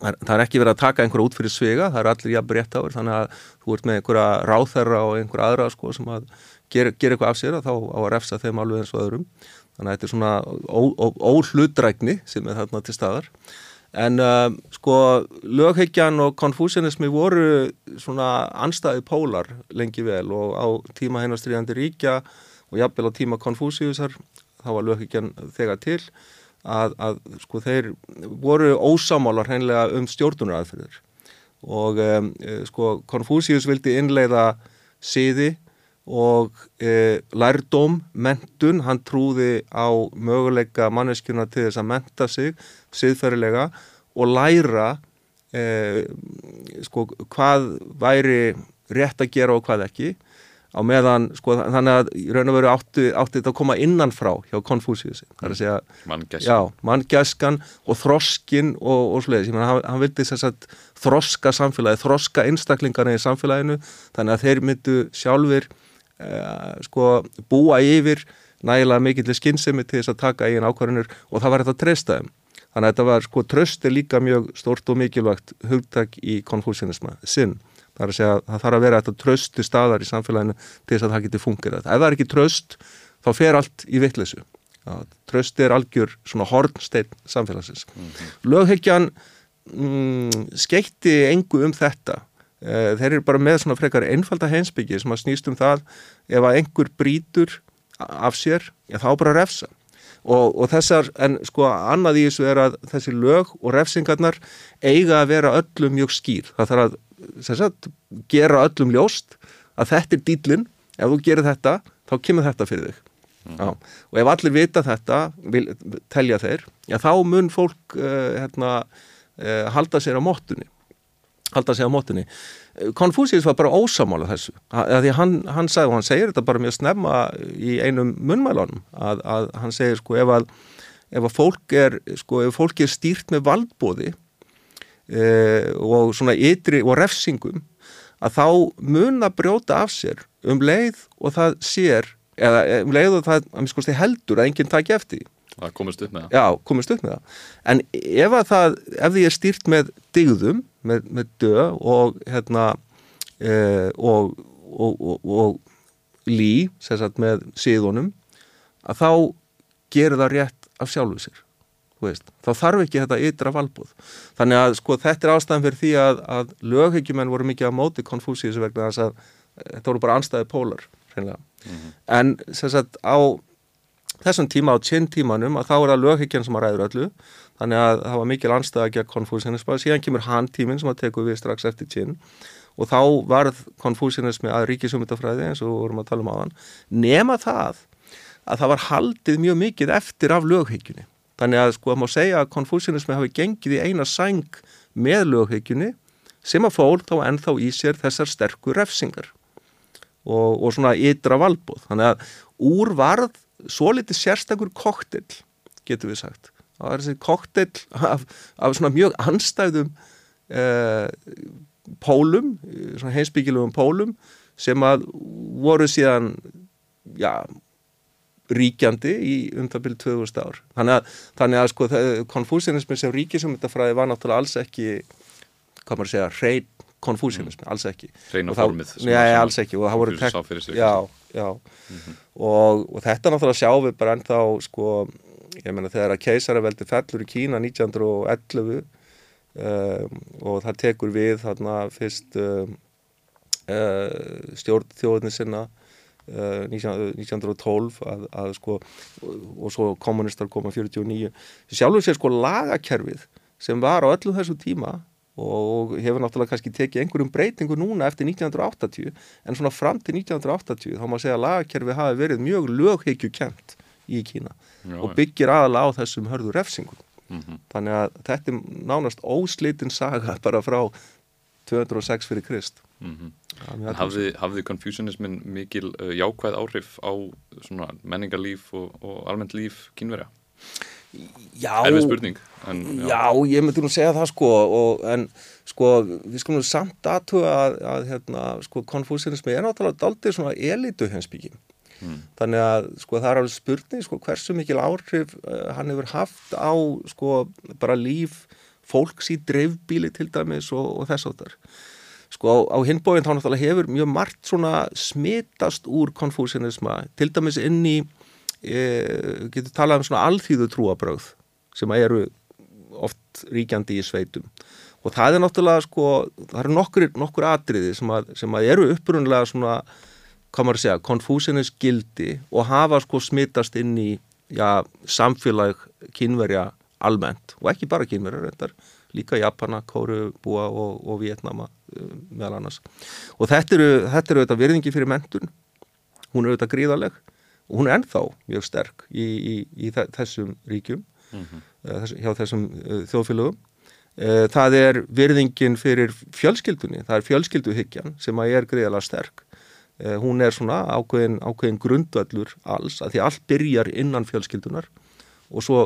það er ekki verið að taka einhverja út fyrir svega, það er allir jafn rétt áður, þannig að þú ert með einhverja ráþerra og einhverja aðra sko sem að gera ger eitthvað af sér að þá á að refsa þeim alveg eins og öðrum. Þannig að þetta er svona óhlutrækni sem er þarna til staðar. En uh, sko lögheikjan og konfúsianismi voru svona anstæði pólar lengi vel og á tíma hennastriðandi ríkja og jafnvel á tíma konfúsiusar þá var lögheikjan þegar til að, að sko þeir voru ósamálar hreinlega um stjórnunaraðferðir. Og um, sko konfúsius vildi innleiða siði og e, lærdóm, mentun, hann trúði á möguleika manneskjuna til þess að menta sig siðferðilega og læra e, sko hvað væri rétt að gera og hvað ekki á meðan, sko þannig að í raun og veru átti, átti þetta að koma innanfrá hjá Konfúsiusi, það er að segja manngæskan, manngæskan og þroskin og, og sliðis, ég menna hann, hann vildi þess að þroska samfélagi, þroska einstaklingarna í samfélaginu, þannig að þeir myndu sjálfur uh, sko búa yfir nægilega mikill skinnsemi til þess að taka eigin ákvarðinur og það var þetta að treysta þeim. Þannig að þetta var sko tröst er líka mjög stort og mikilvægt hugtak í konfúsianisma, sinn. Það er að segja að það þarf að vera þetta tröstu staðar í samfélaginu til þess að það geti fungerað. Ef það er ekki tröst þá fer allt í vittlesu. Tröst er algjör svona hornsteinn samfélagsins. Mm -hmm. Lögheggjan mm, skeitti engu um þetta Eh, þeir eru bara með svona frekar einfalda hensbyggi sem að snýst um það ef að einhver brítur af sér, já þá bara refsa og, og þessar, en sko annað í þessu er að þessi lög og refsingarnar eiga að vera öllum mjög skýr, það þarf að sagt, gera öllum ljóst að þetta er dýlinn, ef þú gerir þetta þá kemur þetta fyrir þig. Mm. já, og ef allir vita þetta vil, telja þeir, já þá mun fólk uh, hérna, uh, halda sér á móttunni halda sig á mótunni. Konfúsius var bara ósamála þessu, því hann, hann sagði og hann segir þetta bara mjög snemma í einum munmælunum, að, að hann segir sko ef að, ef að fólk er sko ef fólk er stýrt með valdbóði e, og svona ytri og refsingum að þá mun að brjóta af sér um leið og það sér eða um leið og það, að skoðst, heldur að enginn takja eftir Það komist upp með það. Já, komist upp með það. En ef að það, ef því er stýrt með digðum, með, með dö og hérna e, og, og, og, og lí, sérsagt með síðunum að þá gerir það rétt af sjálfu sér þá þarf ekki þetta ytra valbúð þannig að sko þetta er ástæðan fyrir því að, að löghygjumenn voru mikið á móti konfúsíus vegna þess að þetta voru bara anstæði pólar mm -hmm. en sérsagt á þessum tíma á tjinn tímanum að þá er það löghyggjan sem að ræður öllu. Þannig að það var mikil anstæða gegn konfúsianisma síðan kemur hann tíminn sem að teku við strax eftir tjinn og þá varð konfúsianismi að ríkisumutafræði eins og vorum að tala um á hann nema það að það var haldið mjög mikið eftir af löghyggjunni þannig að sko að má segja að konfúsianismi hafi gengið í eina sæng með löghyggjunni sem að fól þá ennþá í sér þessar sterkur refsingar og, og svona ytra valbóð þannig að úr varð svo litið sérstakur koktel getur við sagt. Það var þessi koktel af, af svona mjög anstæðum eh, pólum svona heimsbyggilugum pólum sem að voru síðan já ríkjandi í um það byrju 2000 ár þannig að, þannig að sko konfúsianismi sem ríkisumutafræði var náttúrulega alls ekki hvað maður segja, hrein konfúsianismi, mm. alls ekki Hreina formið Já, alls ekki og það voru tek, já, já mm -hmm. og, og þetta náttúrulega sjáum við bara ennþá sko, ég menna þegar að keisaraveldi fellur í Kína 1911 um, og það tekur við þarna fyrst um, uh, stjórn þjóðinni sinna uh, 1912 að, að sko og, og svo kommunistar koma 49 sjálfur sér sko lagakerfið sem var á öllu þessu tíma og hefur náttúrulega kannski tekið einhverjum breytingu núna eftir 1980 en svona fram til 1980 þá má segja að lagakerfi hafi verið mjög lögheikjukent í Kína Já, og byggir aðala á þessum hörðu refsingum. Mm -hmm. þannig að þetta er nánast óslitinn saga <laughs> bara frá 206 fyrir Krist Mm -hmm. Mjög hafði, hafði Confucianismin mikil uh, jákvæð áhrif á svona menningarlíf og, og almennt líf kynverja? Já, Erfið spurning. En, Já, ég myndi nú segja það sko og, en sko við skulum samt aðtuga að, að hérna, sko konfúsinismi er náttúrulega daldið svona elitu hensbyggjum Mm. þannig að sko það er alveg spurning sko hversu mikil áhrif uh, hann hefur haft á sko bara líf fólks í dreifbíli til dæmis og, og þess áttar sko á hinbóin þá náttúrulega hefur mjög margt svona smitast úr konfúsinisma til dæmis inn í e, getur talað um svona alþýðu trúabröð sem eru oft ríkjandi í sveitum. Og það er náttúrulega sko það eru nokkur, nokkur atriði sem að, sem að eru upprunlega svona hvað maður að segja, konfúsinus gildi og hafa sko smitast inn í já, samfélag kynverja almennt. Og ekki bara kynverja reyndar, líka Japana, Kóru, Búa og, og Vietnama meðal annars. Og þetta eru, þetta eru auðvitað virðingi fyrir mentun hún er auðvitað gríðaleg og hún er ennþá mjög sterk í, í, í þessum ríkjum Mhm. þess, hjá þessum uh, þjóðfélögum. Það er virðingin fyrir fjölskyldunni, það er fjölskylduhyggjan sem að er greiðalega sterk. Hún er svona ákveðin, ákveðin grundvallur alls, að því allt byrjar innan fjölskyldunar og svo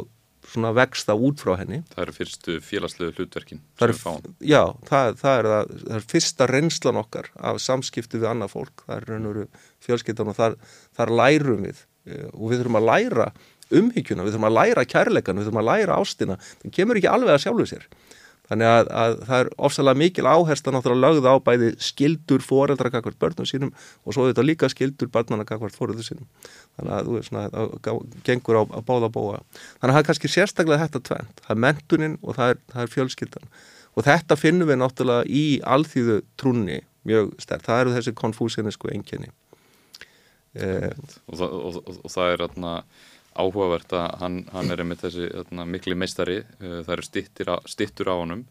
svona vext það út frá henni. Það eru fyrstu félagslegu hlutverkin það er, já, það, það, er það, það er fyrsta reynslan okkar af samskipti við annað fólk, það er raun og veru fjölskyldan og þar, þar lærum við eh, og við þurfum að læra umhyggjuna, við þurfum að læra kærleikan, við þurfum að læra ástina, það kemur ekki alveg að sjálfu sér þannig að, að það er ofsalega mikil áhersla náttúrulega lögð á bæði skildur foreldra kakvart börnum sínum og svo þetta líka skildur barnana kakvart foreldra sínum. Þannig að þú veist svona, það gengur á, á báða bóa þannig að það er kannski sérstaklega þetta tvent, það er mentunin og það er, það er fjölskyldan. Og þetta finnum við náttúrulega í alþýðu trúnni mjög sterk, það eru þessi konfúsinisku enginni eh, og, og, og, og það er atna, áhugavert að hann, hann er einmitt þessi atna, mikli meistari, uh, það eru stittir á, stittur á honum,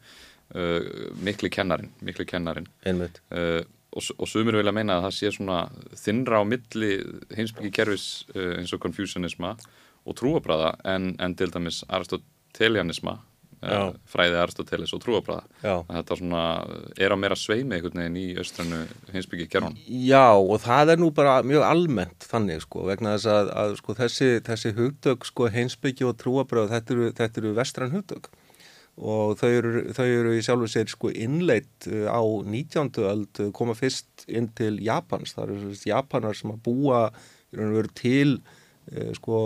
uh, mikli kennarin, mikli kennarin einmitt. Uh, og, og sumir vilja meina að það sé svona þinnra á milli heimsbyggi kerfis uh, eins og konfúsianisma og trúabræða en, en til dæmis uh, fræði Aristoteles og trúabræða þetta svona er á meira sveimi einhvern veginn í austrannu heimsbyggi kerfun Já, og það er nú bara mjög almennt þannig, sko, vegna þess að, að sko, þessi, þessi hugtök, sko, heimsbyggji og trúabröð, þetta eru, þetta eru vestræn hugtök. Og þau eru, þau eru í sjálfu sér, sko, innleitt uh, á 19. öld, uh, koma fyrst inn til Japans, það eru þessi Japanar sem að búa, til, sko,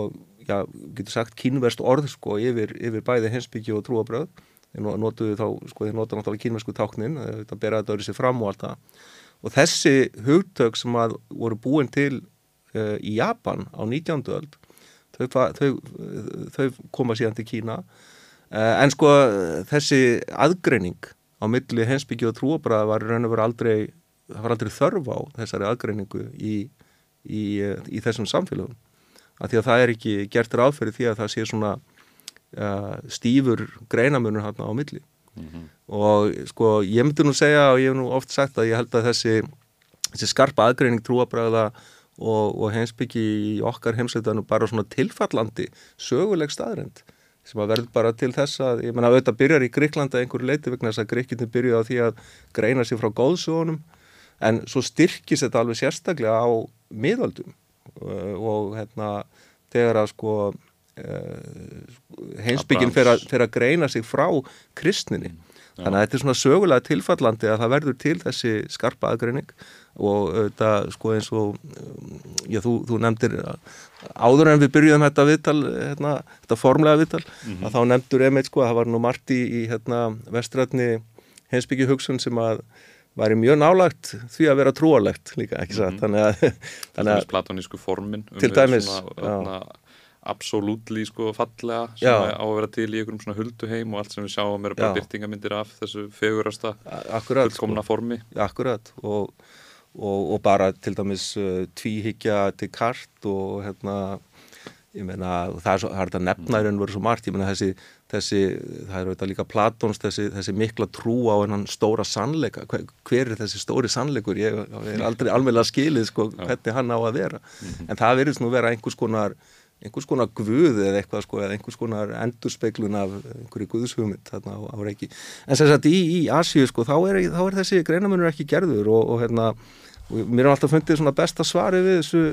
já, getur sagt kínverst orð, sko, yfir, yfir bæði heimsbyggji og trúabröð, þeir notuðu þá, sko, þeir notuðu náttúrulega kínversku táknin, uh, þetta bera þetta öðru sér fram og allt það. Og þessi hugtök sem að voru búin til uh, í Japan á 19. öld þau, þau, þau koma síðan til Kína. Uh, en sko þessi aðgreining á milli hensbyggju og trúabræða var í raun og veru aldrei það var aldrei þörf á þessari aðgreiningu í, í, uh, í þessum samfélögum af því að það er ekki gert ráð fyrir því að það sé svona uh, stífur greinamunur hann á milli. Og sko ég myndi nú segja og ég hef nú oft sagt að ég held að þessi, þessi skarpa aðgreining trúabræða og, og heimsbyggi í okkar heimsveitanum bara svona tilfallandi söguleg staðrend sem að verður bara til þess að, ég menna auðvitað byrjar í Gríklanda einhverju leiti vegna þess að Gríkjandi byrjuði á því að greina sér frá góðsögunum en svo styrkist þetta alveg sérstaklega á miðöldum. uh, og hérna þegar að sko uh, heimsbyggin fer að, greina sig frá kristninni. Þannig að þetta er svona sögulega tilfallandi að það verður til þessi skarpa aðgreining og þetta sko eins og um, já þú, þú nefndir áður en við byrjuðum þetta viðtal hérna, þetta formlega viðtal að þá nefndur einmitt sko að það var nú margt í, í hérna, vestrætni heimsbyggi hugsun sem að væri mjög nálagt því að vera trúarlegt líka, ekki satt, þannig að, Til dæmis platonísku formin um Til dæmis, já. svona, absolútli sko fallega sem Já. á að vera til í einhverjum svona hulduheim og allt sem við sjáum er bara byrtingamindir af þessu fegurasta sko, fullkomna formi. Akkurat og, og, og bara til dæmis uh, tvíhyggja til kart og hérna ég meina, það er, svo, það er þetta nefnærin verið svo margt, ég meina þessi, þessi það er þetta líka Platons, þessi, þessi mikla trú á hennan stóra sannleika. Hver, hver er þessi stóri sannleikur? Ég, er aldrei alveglega skilið sko, hvernig hann á að vera. En það verðist nú vera einhvers konar einhvers konar guð eða eitthvað sko eða einhvers konar endurspeglun af einhverju guðshugmynd þarna á, á reiki. En sem sagt í, í Asíu sko þá er, þá er þessi greinamunur ekki gerður og, og hérna og mér er alltaf fundið svona besta svari við þessu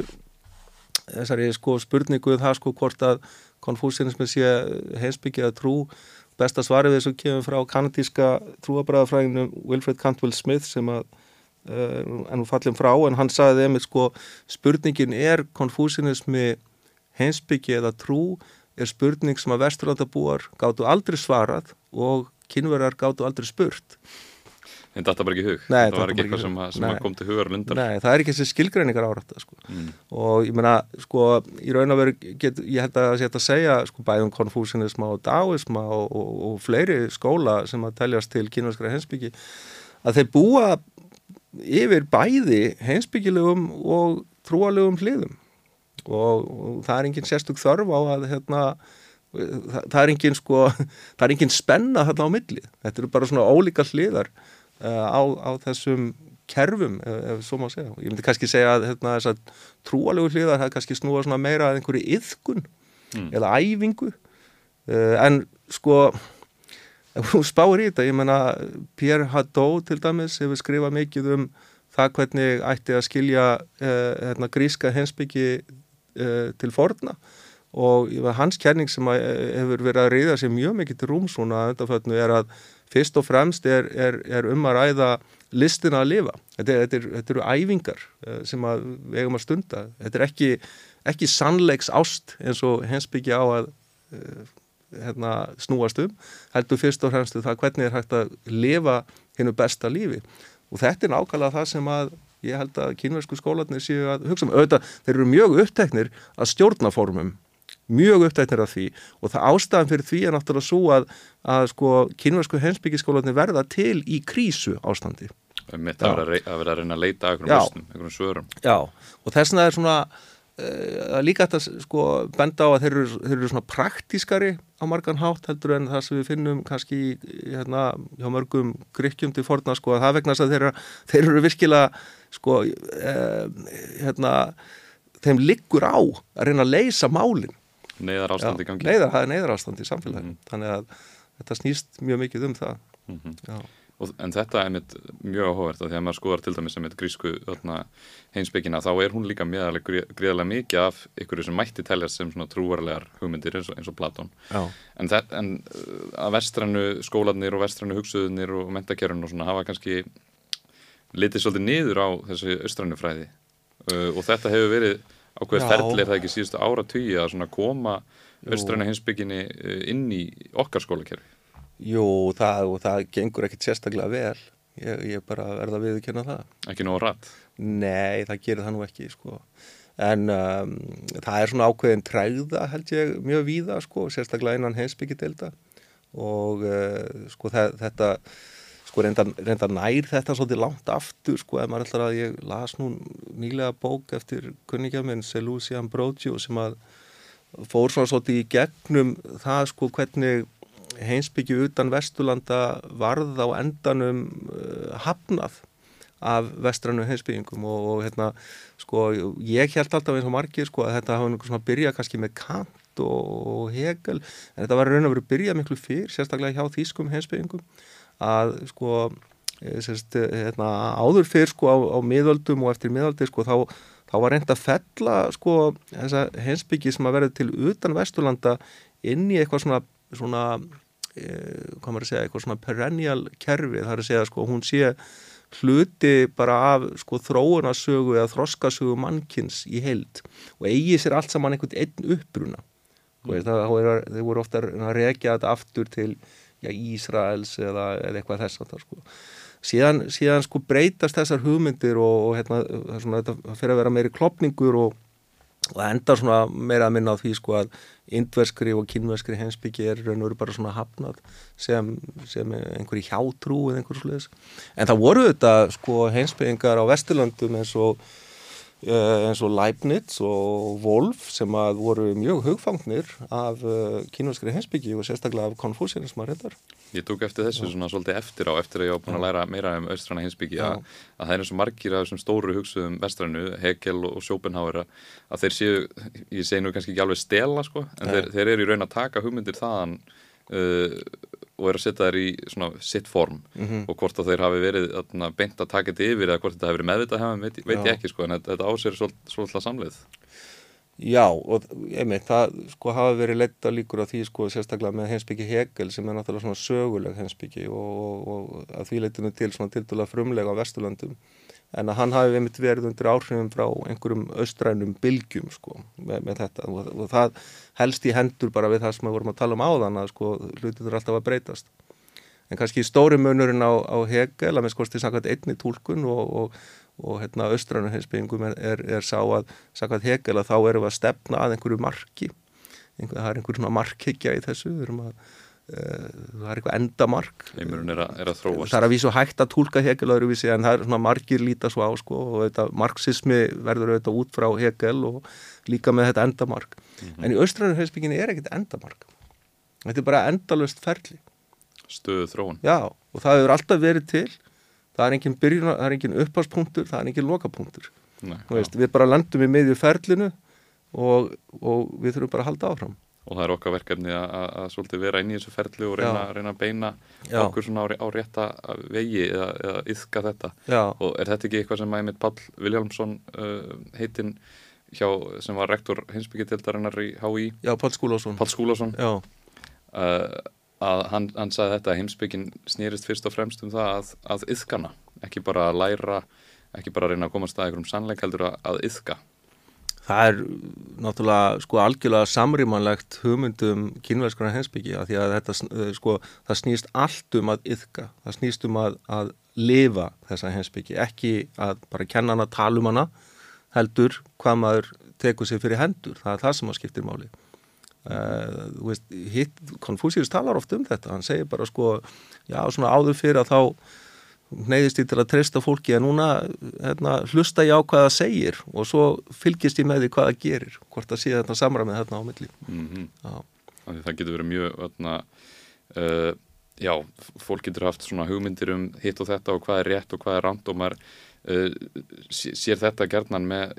þessari sko spurningu um það sko hvort að konfúsinismi sé heimsbyggja trú besta svari við þessu kemur frá kanadíska trúabræðafræðinu Wilfred Cantwell Smith sem að ennum fallin frá en hann sagði þeim sko spurningin er konfúsinismi heimsbyggi eða trú er spurning sem að vesturlandabúar gáttu aldrei svarað og kynverjar gáttu aldrei spurt. En þetta var ekki hug? Nei, þetta var ekki eitthvað sem, að, sem kom til hugar lundar? Nei, það er ekki þessi skilgreiningar árætta sko. Mm. og ég meina, sko, í raun og veru ég held að þetta segja sko bæðum konfúsinisma og dáisma og, og, og fleiri skóla sem að teljast til kynverskra heimsbyggi að þeir búa yfir bæði heimsbyggilegum og trúalegum hliðum og, og það er enginn sérstug þörf á að hérna, það, það er enginn sko, <laughs> það er enginn spenna þarna á milli, þetta eru bara svona ólíka hliðar á, á þessum kerfum, ef, ef svo má segja. Ég myndi kannski segja að hérna, þess að trúalegu hliðar það kannski snúa svona meira að einhverju yðkun mm. eða æfingu. Uh, en sko þú spáir í þetta, ég menna Pierre Hadot til dæmis hefur skrifað mikið um það hvernig ætti að skilja uh, hérna, gríska hensbyggi til forna. Og hans kenning sem eh, hefur verið að reyða sér mjög mikið til rúm svona að þetta fötnu er að fyrst og fremst er, er, er um að ræða listina að lifa. Þetta, þetta, er, þetta eru æfingar uh, sem við eigum að stunda. Þetta er ekki, ekki sannleiks ást eins og hens byggja á að uh, hérna, snúast um. Heldur fyrst og fremst það hvernig er hægt að lifa hennu besta lífi. Og þetta er nákvæmlega það sem að ég held að kynversku skólanir séu að hugsa um auðvitað, þeir eru mjög uppteknir að stjórnaformum mjög upptæknir af því og það ástæðan fyrir því er náttúrulega svo að, að sko kynversku hensbyggiskólanir verða til í krísu ástandi. Það verða að reyna að leita að einhverjum svörum. Já, og þess vegna er svona uh, líka þetta sko benda á að þeir eru, þeir eru svona praktískari á margan hátt heldur en það sem við finnum kannski hérna hjá mörgum grykkjum til forna sko að það vegna að þeir, þeir eru virkilega sko uh, hérna þeim liggur á að reyna að leysa málinn Neiðar ástand í gangi. neiðar, Það er neiðar ástand í samfélaginu. Mm -hmm. þannig að þetta snýst mjög mikið um það. Mm -hmm. og, En þetta er mitt mjög áhugavert að því að maður skoðar til dæmis með grísku heimsbyggina þá er hún líka mjög gríðarlega mikið af ykkur sem mætti teljast sem trúarlegar hugmyndir eins og, eins og Platón. En, það, en uh, að vestrannu skólanir og vestrannu hugsuðunir og mentakjörun og svona hafa kannski litið svolítið niður á þessu austrannu fræði. Uh, og þetta hefur verið ákveð ferðli er það ekki síðustu ára tugi að koma östræna hinsbygginni eh, inn í okkar skólakerfi? Jú, það, það gengur ekkit sérstaklega vel. Ég, ég bara verða að viðkjöna það. Ekki nóg rætt? Nei, það gerir það nú ekki sko. en um, það er svona ákveðin træða held ég mjög víða sko, sérstaklega innan hinsbyggidelda og uh, sko það, þetta sko reynda, reynda nær þetta svolítið langt aftur sko ef maður ætlar að ég las nú nýlega bók eftir kunningjafminn Selusi Ambrogio sem að fór svona svolítið í gegnum það sko hvernig heimsbyggju utan Vesturlanda varð á endanum uh, hafnað af vestrannu heimsbyggingum og, og hérna sko ég held alltaf eins og margir sko að þetta hafa einhvern svona byrjað kannski með Kant og Hegel en þetta var raun og verið byrjað miklu fyrr sérstaklega hjá þýskum heimsbyggingum að sko eh, sérst, hérna, áður fyrr sko á, á miðöldum og eftir miðöldi sko þá, þá var reynd að fella sko þessa hensbyggi sem að verði til utan Vesturlanda inn í eitthvað svona, svona e, hvað maður að segja, eitthvað svona perennial kerfi, það er að segja sko hún sé hluti bara af sko þróunarsögu eða þroskasögu mannkins í heild og eigi sér allt saman einhvern einn uppbruna mm. það, það voru ofta að rekja þetta aftur til já, Ísraels eða, eða eitthvað þess að það sko. Síðan, síðan sko breytast þessar hugmyndir og, og hérna, svona, þetta fyrir að vera meiri klopningur og, og endar svona meira að minna á því sko að indverskri og kynverskri hensbyggi er raun og veru bara svona hafnað sem, sem einhverji hjátrú eða einhverju sluðis. En það voru þetta sko hensbyggingar á Vesturlandum eins og eins og Leibniz og Wolf sem að voru mjög hugfangnir af uh, kínverskri hensbyggi og sérstaklega af konfúsianism að reyndar. Ég tók eftir þessu Já. svona svolítið eftir á, eftir að ég á búin að læra meira um austræna hensbyggi að, að það er eins og margir af þessum stóru hugsuðum vestrænu, Hegel og Schopenhauer að þeir séu, ég segi nú kannski ekki alveg stela sko, en þeir, þeir eru í raun að taka hugmyndir þaðan uh, og er að setja þær í svona sitt form mm -hmm. og hvort að þeir hafi verið atna, beint að taka þetta yfir eða hvort þetta hafi verið meðvitað hefum, veit, veit ég ekki sko en þetta, þetta ásér svolítið samleið. Já, og einmitt, það sko hafa verið letta líkur á því sko sérstaklega með hensbyggi Hegel sem er náttúrulega svona söguleg hensbyggi og, og, og að því leitinu til svona tildulega frumlega á Vesturlandum en að hann hafi verið undir áhrifum frá einhverjum austrænum bylgjum sko með, með þetta. Og, og það helst í hendur bara við það sem við vorum að tala um áðan að sko hlutir eru alltaf að breytast. En kannski stóri munurinn á, á Hegel að með skoðst í samkvæmt einni tólkun og, og, og hérna austrænum heimsbyggingum er, er, er sá að samkvæmt Hegel að þá erum við að stefna að einhverju marki. Einhver, það er einhverjum markhyggja í þessu. Við erum að það er eitthvað endamark. Er að, er að það er að vísu hægt að tólka Hegel öðruvísi en það er svona margir líta svo á sko, og þetta, marxismi verður auðvitað út frá Hegel og líka með þetta endamark. Mm -hmm. en í austræðinu heilsbygginni er ekkert endamark. Þetta er bara endalust ferli. Stöðu þróun. Já og það hefur alltaf verið til. Það er engin, byrjun, það er engin uppháspunktur það er engin lokapunktur. Nei, veist, við bara landum í miðju ferlinu og, og við þurfum bara að halda áfram og það er okkar verkefni að svolítið vera inn í þessu ferli og reyna, reyna að beina Já. okkur svona á, á rétta vegi eða, eða yfka þetta. Já. og er þetta ekki eitthvað sem æmið Pall Viljámsson uh, heitinn hjá sem var rektor hinsbyggjartildarinnar í HÍ Já, Pall Skúlásson Pall Skúlásson uh, að hann, hann sagði þetta að hinsbyggin snýrist fyrst og fremst um það að, að yfkana, ekki bara að læra ekki bara að reyna að komast að einhverjum sannleik heldur að yfka það er náttúrulega sko algjörlega samrýmanlegt hugmyndum kynverðskona hensbyggi að því að þetta eh, sko það snýst allt um að yfka, það snýst um að, að lifa þessa hensbyggi, ekki að bara kenna hana, tala um hana heldur hvað maður tekur sér fyrir hendur, það er það sem að skiptir máli. Uh, þú veist, hitt Konfúsius talar oft um þetta, hann segir bara sko, já svona áður fyrir að þá neyðist ég til að treysta fólki að núna hérna, hlusta ég á hvað það segir og svo fylgist ég með því hvað það gerir hvort það sé þetta samræmið hérna á milli mm -hmm. Það getur verið mjög öðna, uh, já, fólk getur haft svona hugmyndir um hitt og þetta og hvað er rétt og hvað er rand og maður uh, sér þetta gerðnan með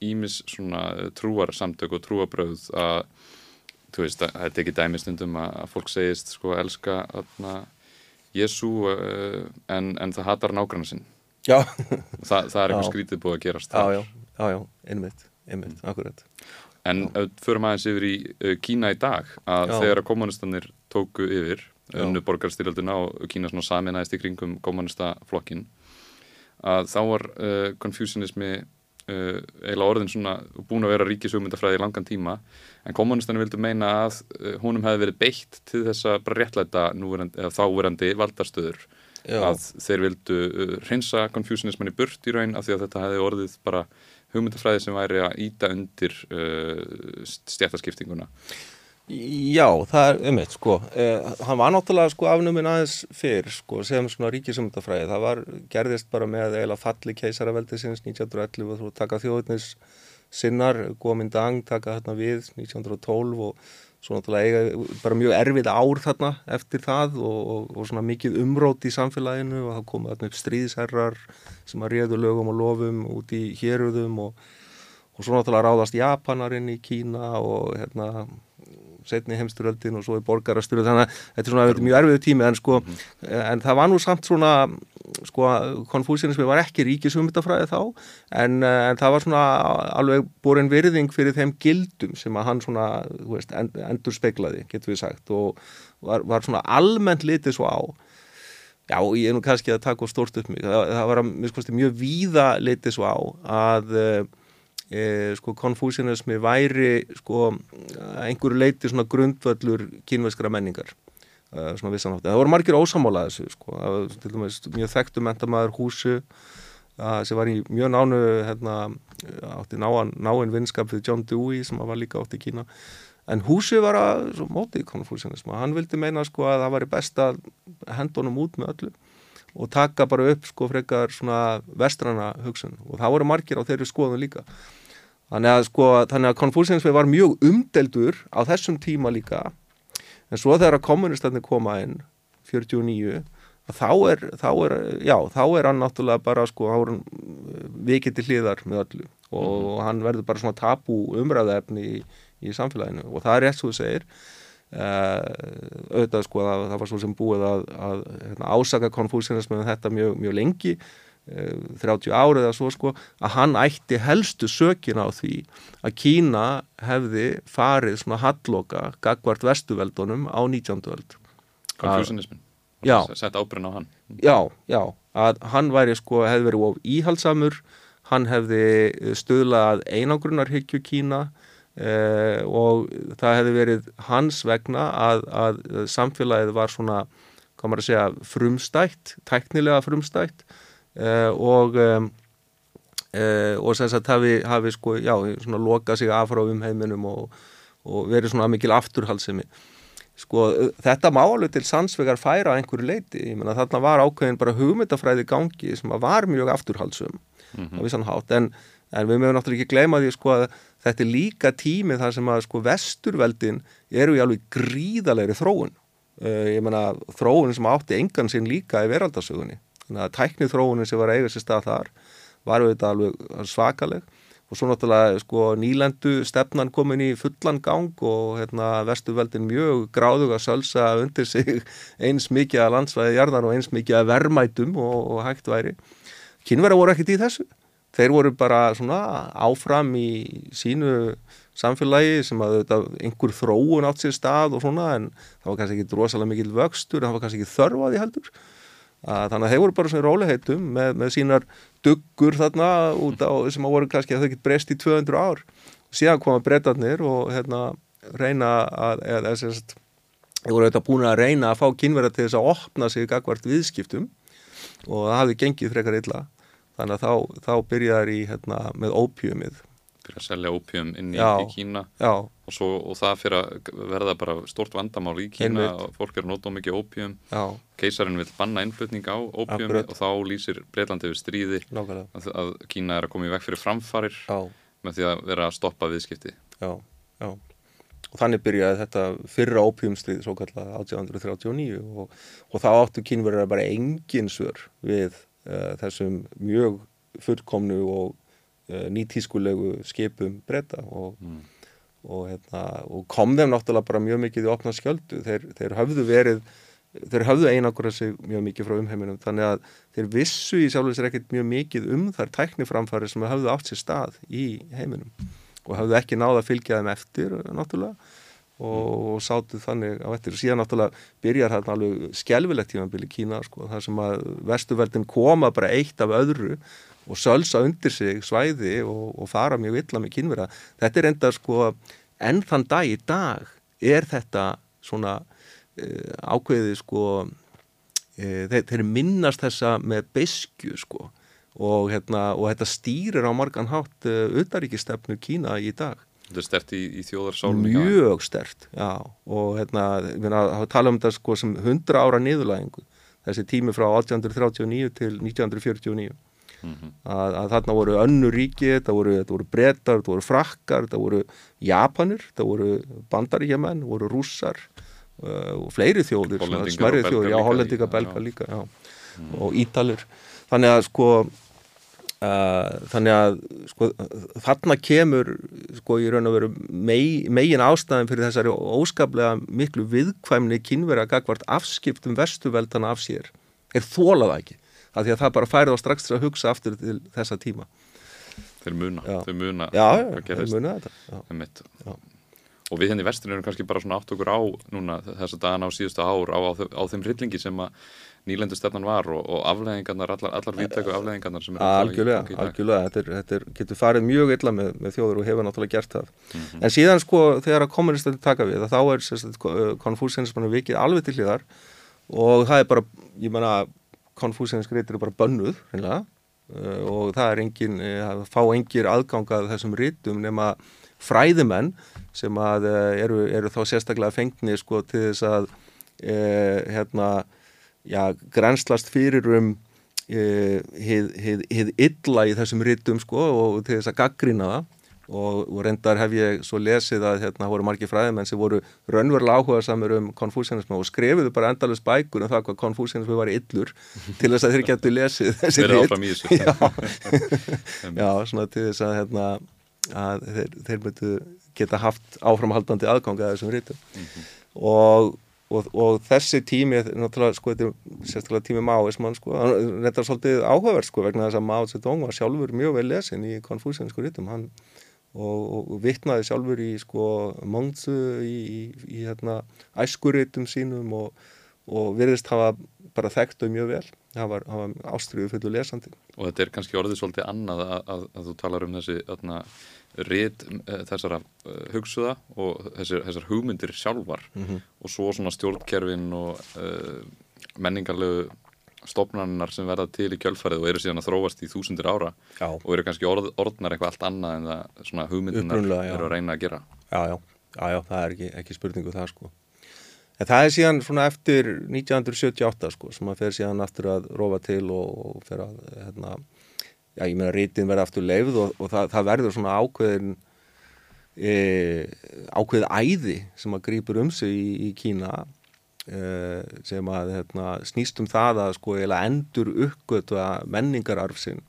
ímis svona trúarsamtök og trúabröð að þú veist, það er ekki dæmistundum að fólk segist sko elska öðna Jésu uh, en, en það hatar nágrann sinn. <laughs> Þa, það er eitthvað skrítið búið að gerast Já, já, já, já. Einmitt, einmitt, mm. akkurat. En fyrir maður yfir í uh, Kína í dag að já. þegar að kommunistannir tóku yfir unnu borgarstyrjaldina og Kína svona saminæðist í kringum kommunistaflokkin að þá var uh, konfúsinismi uh, eiginlega orðin svona búin að vera ríkisugmyndafræði í langan tíma en kommunistani vildu meina að uh, húnum hefði verið beitt til þess að bara réttlæta þáverandi valdarstöður Já. að þeir vildu uh, reynsa konfúsinisman í burt í raun af því að þetta hefði orðið bara hugmyndafræði sem væri að íta undir uh, stjættaskiptinguna Já, það er ummitt sko, eh, hann var náttúrulega sko afnuminn aðeins fyrr sko sem svona ríkisumundafræði, það var gerðist bara með eila falli keisaraveldi sinns 1911 og þú taka þjóðutnis sinnar, Gómindang taka þarna við 1912 og svo náttúrulega eiga bara mjög erfið ár þarna eftir það og, og, og svona mikið umrót í samfélaginu og það komið þarna upp stríðsherrar sem að réðu lögum og lofum út í héröðum og, og svo náttúrulega ráðast Japanarinn í Kína og hérna setni heimsturöldin og svo er borgarasturöld þannig að þetta er svona þetta er mjög erfiðu tími en sko mm en það var nú samt svona sko konfúsianismi var ekki ríkisumutafræði þá en, en það var svona alveg borin virðing fyrir þeim gildum sem að hann svona veist, end, endur speiklaði getur við sagt og var, var svona almennt litið svo á Já, ég er nú kannski að taka stórt upp mig. Það, það var að, mjög víða litið svo á að sko konfúsianismi væri sko einhverju leiti svona grundvöllur kynveskra menningar e, svona vissanátti. Það voru margir ósamála þessu sko, til dæmis mjög þekktu mentamæður húsu sem var í mjög nánu hérna, átti náin, náin vinskap við John Dewey sem var líka átti í Kína. En húsi var að mótið konfúsianismu, hann vildi meina sko að það var best að hendunum út með öllu og taka bara upp sko frekar svona vestrana hugsun. Og það voru margir á þeirri skoðun líka. Þannig að sko þannig að Confucianismi var mjög umdeldur á þessum tíma líka. En svo þegar að kommunistatni koma inn 49 þá er, þá er, já, þá er hann náttúrulega bara sko, vikið til hliðar með öllu. Og, og hann verður bara svona tapu umræðaefni í, í samfélaginu. Og það er rétt svo þú segir auðvitað sko að það var svo sem búið að, að hérna, ásaka konfúsianismu með þetta mjög, mjög lengi uh, eh, 30 árið eða svo sko að hann ætti helstu sökin á því að Kína hefði farið svona halloka gagvart vestuveldunum á 19. veld Konfúsianismin? Sett ábyrðin á hann? Já, já, að hann væri sko hefði verið of íhaldsamur hann hefði eh, stöðlað einangrunarhyggju Kína eh, og það hefði verið hans vegna að, að samfélagið var svona, hvað maður að segja, frumstætt, teknilega frumstætt. Eh, og eh, og þess að hafi, hafi sko, já, svona lokað sig af frá umheiminum og, og verið svona mikil afturhalsemi sko þetta málu til sannsvegar færa á einhverju leiti, ég menna þarna var ákveðin bara hugmyndafræði gangi sem var mjög afturhalsum mm -hmm. á vissan hátt. En, en við mögum náttúrulega ekki gleyma því sko að þetta er líka tími þar sem að sko vesturveldin eru í alveg gríðalegri þróun. Uh, ég menna þróun sem átti engan sinn líka í veraldasögunni þannig að tæknið þróunin sem var eigið sér stað þar var auðvitað alveg svakaleg. Og svo náttúrulega sko nýlendu stefnan komin í fullan gang og hérna vestuveldin mjög gráðug að sölsa undir sig <laughs> eins mikið að landsvæði jarðar og eins mikið að vermætum og, og hægt væri. Kynverða voru ekkert í þessu þeir voru bara svona áfram í sínu samfélagi sem að þetta, einhver þróun átt sér stað og svona en það var kannski ekki rosalega mikil vöxtur en það var kannski ekki þörfaði heldur. Að þannig að þeir voru bara svona róliheitum með, með sínar duggur þarna á sem að voru kannski að þau gett breyst í 200 ár. Og síðan koma breytarnir og hérna reyna að eða þess að þeir voru þetta búin að reyna að fá kynverða til þess að opna sig gagvart viðskiptum og það hafði gengið frekar illa þannig að þá, þá byrjaður í hérna, með ópjumið fyrir að selja ópjum inn í, í Kína. Og, svo, og það fyrir að verða bara stort vandamál í Kína og fólk er notað mikið ópjum keisarinn vil banna innflutning á ópjum Akkurat. og þá lýsir Breitlandi við stríði að, að Kína er að koma í vekk fyrir framfarir já. með því að vera að stoppa viðskipti. Já, já. Og þannig byrjaði þetta fyrra ópjumstrið svo kallað 1839 og, og þá áttu kynverðar bara engin svör við þessum mjög fullkomnu og uh, nýtískulegu skipum breyta og, mm. og, hérna, og kom þeim náttúrulega bara mjög mikið í opna skjöldu þeir, þeir hafðu verið þeir hafðu einangur að sig mjög mikið frá umheiminum þannig að þeir vissu í sjálf og sér ekkert mjög mikið um þar tækniframfari sem hafðu átt sér stað í heiminum og hafðu ekki náða að fylgja þeim eftir náttúrulega og sátu þannig á eftir. Og síðan náttúrulega byrjar hérna alveg skjálfilegt tímanbili Kína sko, þar sem að vestuveldin koma bara eitt af öðru og sölsa undir sig svæði og, og fara mjög illa með kynvera þetta er enda sko enn þann dag í dag er þetta svona uh, ákveðið sko uh, þeir, þeir minnast þessa með besku sko og, hérna, og þetta stýrir á margan hátt uh, eh, utaríkistefnu Kína í dag Þetta er stert í, í þjóðarsálunni? Mjög stert, já. Og hérna, við talum um þetta sko sem 100 ára niðurlægingu. Þessi tími frá 1839 til 1949 mm -hmm. að, að þarna voru önnu ríki, þetta voru, voru brettar, þetta voru frakkar, þetta voru japanir, þetta voru bandaríkjaman, þetta voru rússar uh, og fleiri þjóðir, smerrið þjóðir, já, hollendinga, belga líka, já, mm. og ítalur þannig að sko Uh, þannig að sko, þarna kemur sko mei, megin ástæðin fyrir þessari óskaplega miklu viðkvæmni kynvera gagvart afskiptum vestuveldana af sér er þólaða ekki af því að það bara færið á strax til að hugsa aftur til þessa tíma. Þeir muna, já. þeir muna Já, þeir muna þetta Og við henni hérna vesturinn erum kannski bara svona átt okkur á núna þessa dagana á síðustu ár á, á, á þeim rillingi sem að nýlendustefnan var og, og afleðingarnar, allar, allar vítæku afleðingarnar sem er algjörlega, í, í algjörlega, þetta, er, þetta er, getur farið mjög illa með, með þjóður og hefur náttúrulega gert það. Mm -hmm. en síðan sko þegar að kommunistandi taka við þá er konfúsianismannu vikið alveg til hliðar og það er bara, ég menna konfúsiansk reytir er bara bönnuð uh, og það er engin uh, fá engir aðgangað þessum rítum nema fræðimenn sem að uh, eru, eru þá sérstaklega fengni sko til þess að hérna já, grenslast fyrir um hið illa í þessum rítum sko og til þess að gaggrina það. Og, og reyndar hef ég svo lesið að hérna voru margi fræðimenn sem voru raunverulega áhuga samir um konfúsianismu og skrifuðu bara endalus bækur um það hvað konfúsianismu var illur <laughs> til þess að þeir getu lesið þessi rit. <laughs> já, <laughs> já, svona til þess að, hérna, að þeir, þeir myndu geta haft áframhaldandi aðgang að þessum rítum mm -hmm. og Og, og þessi tími, náttúrulega sko þetta er sérstaklega tími Máismann sko. Þetta er svolítið áhugavert sko vegna þess að Mao Zedong var sjálfur mjög vel lesin í konfúsiansku rítum, hann og, og vittnaði sjálfur í sko mongsu í, í, í hérna æskuritum sínum og, og virðist hafa bara þekktu mjög vel. Það var, var ástriðu fullu lesandi. Og þetta er kannski orðið svolítið annað að, að, að þú talar um þessi öðna, rít eh, þessara uh, hugsuða og þessar, þessar hugmyndir sjálfar. Mm -hmm. og svo svona stjórnkerfin og uh, menningarlegu stopnarnar sem verða til í kjölfarið og eru síðan að þróast í þúsundir ára já. og eru kannski orð, orðnar eitthvað allt annað en það svona hugmyndunar eru að reyna að gera. Já, já, já, já það er ekki, ekki spurningu það sko. En það er síðan svona eftir 1978 sko sem að fer síðan aftur að rofa til og, og fer að hérna, já, ég meina rítin verða aftur leifð og, og það, það verður svona ákveðin e, ákveð æði sem að grýpur um sig í, í Kína Eh, sem að hérna, snýst um það að sko endur uppgötu að menningararfsinn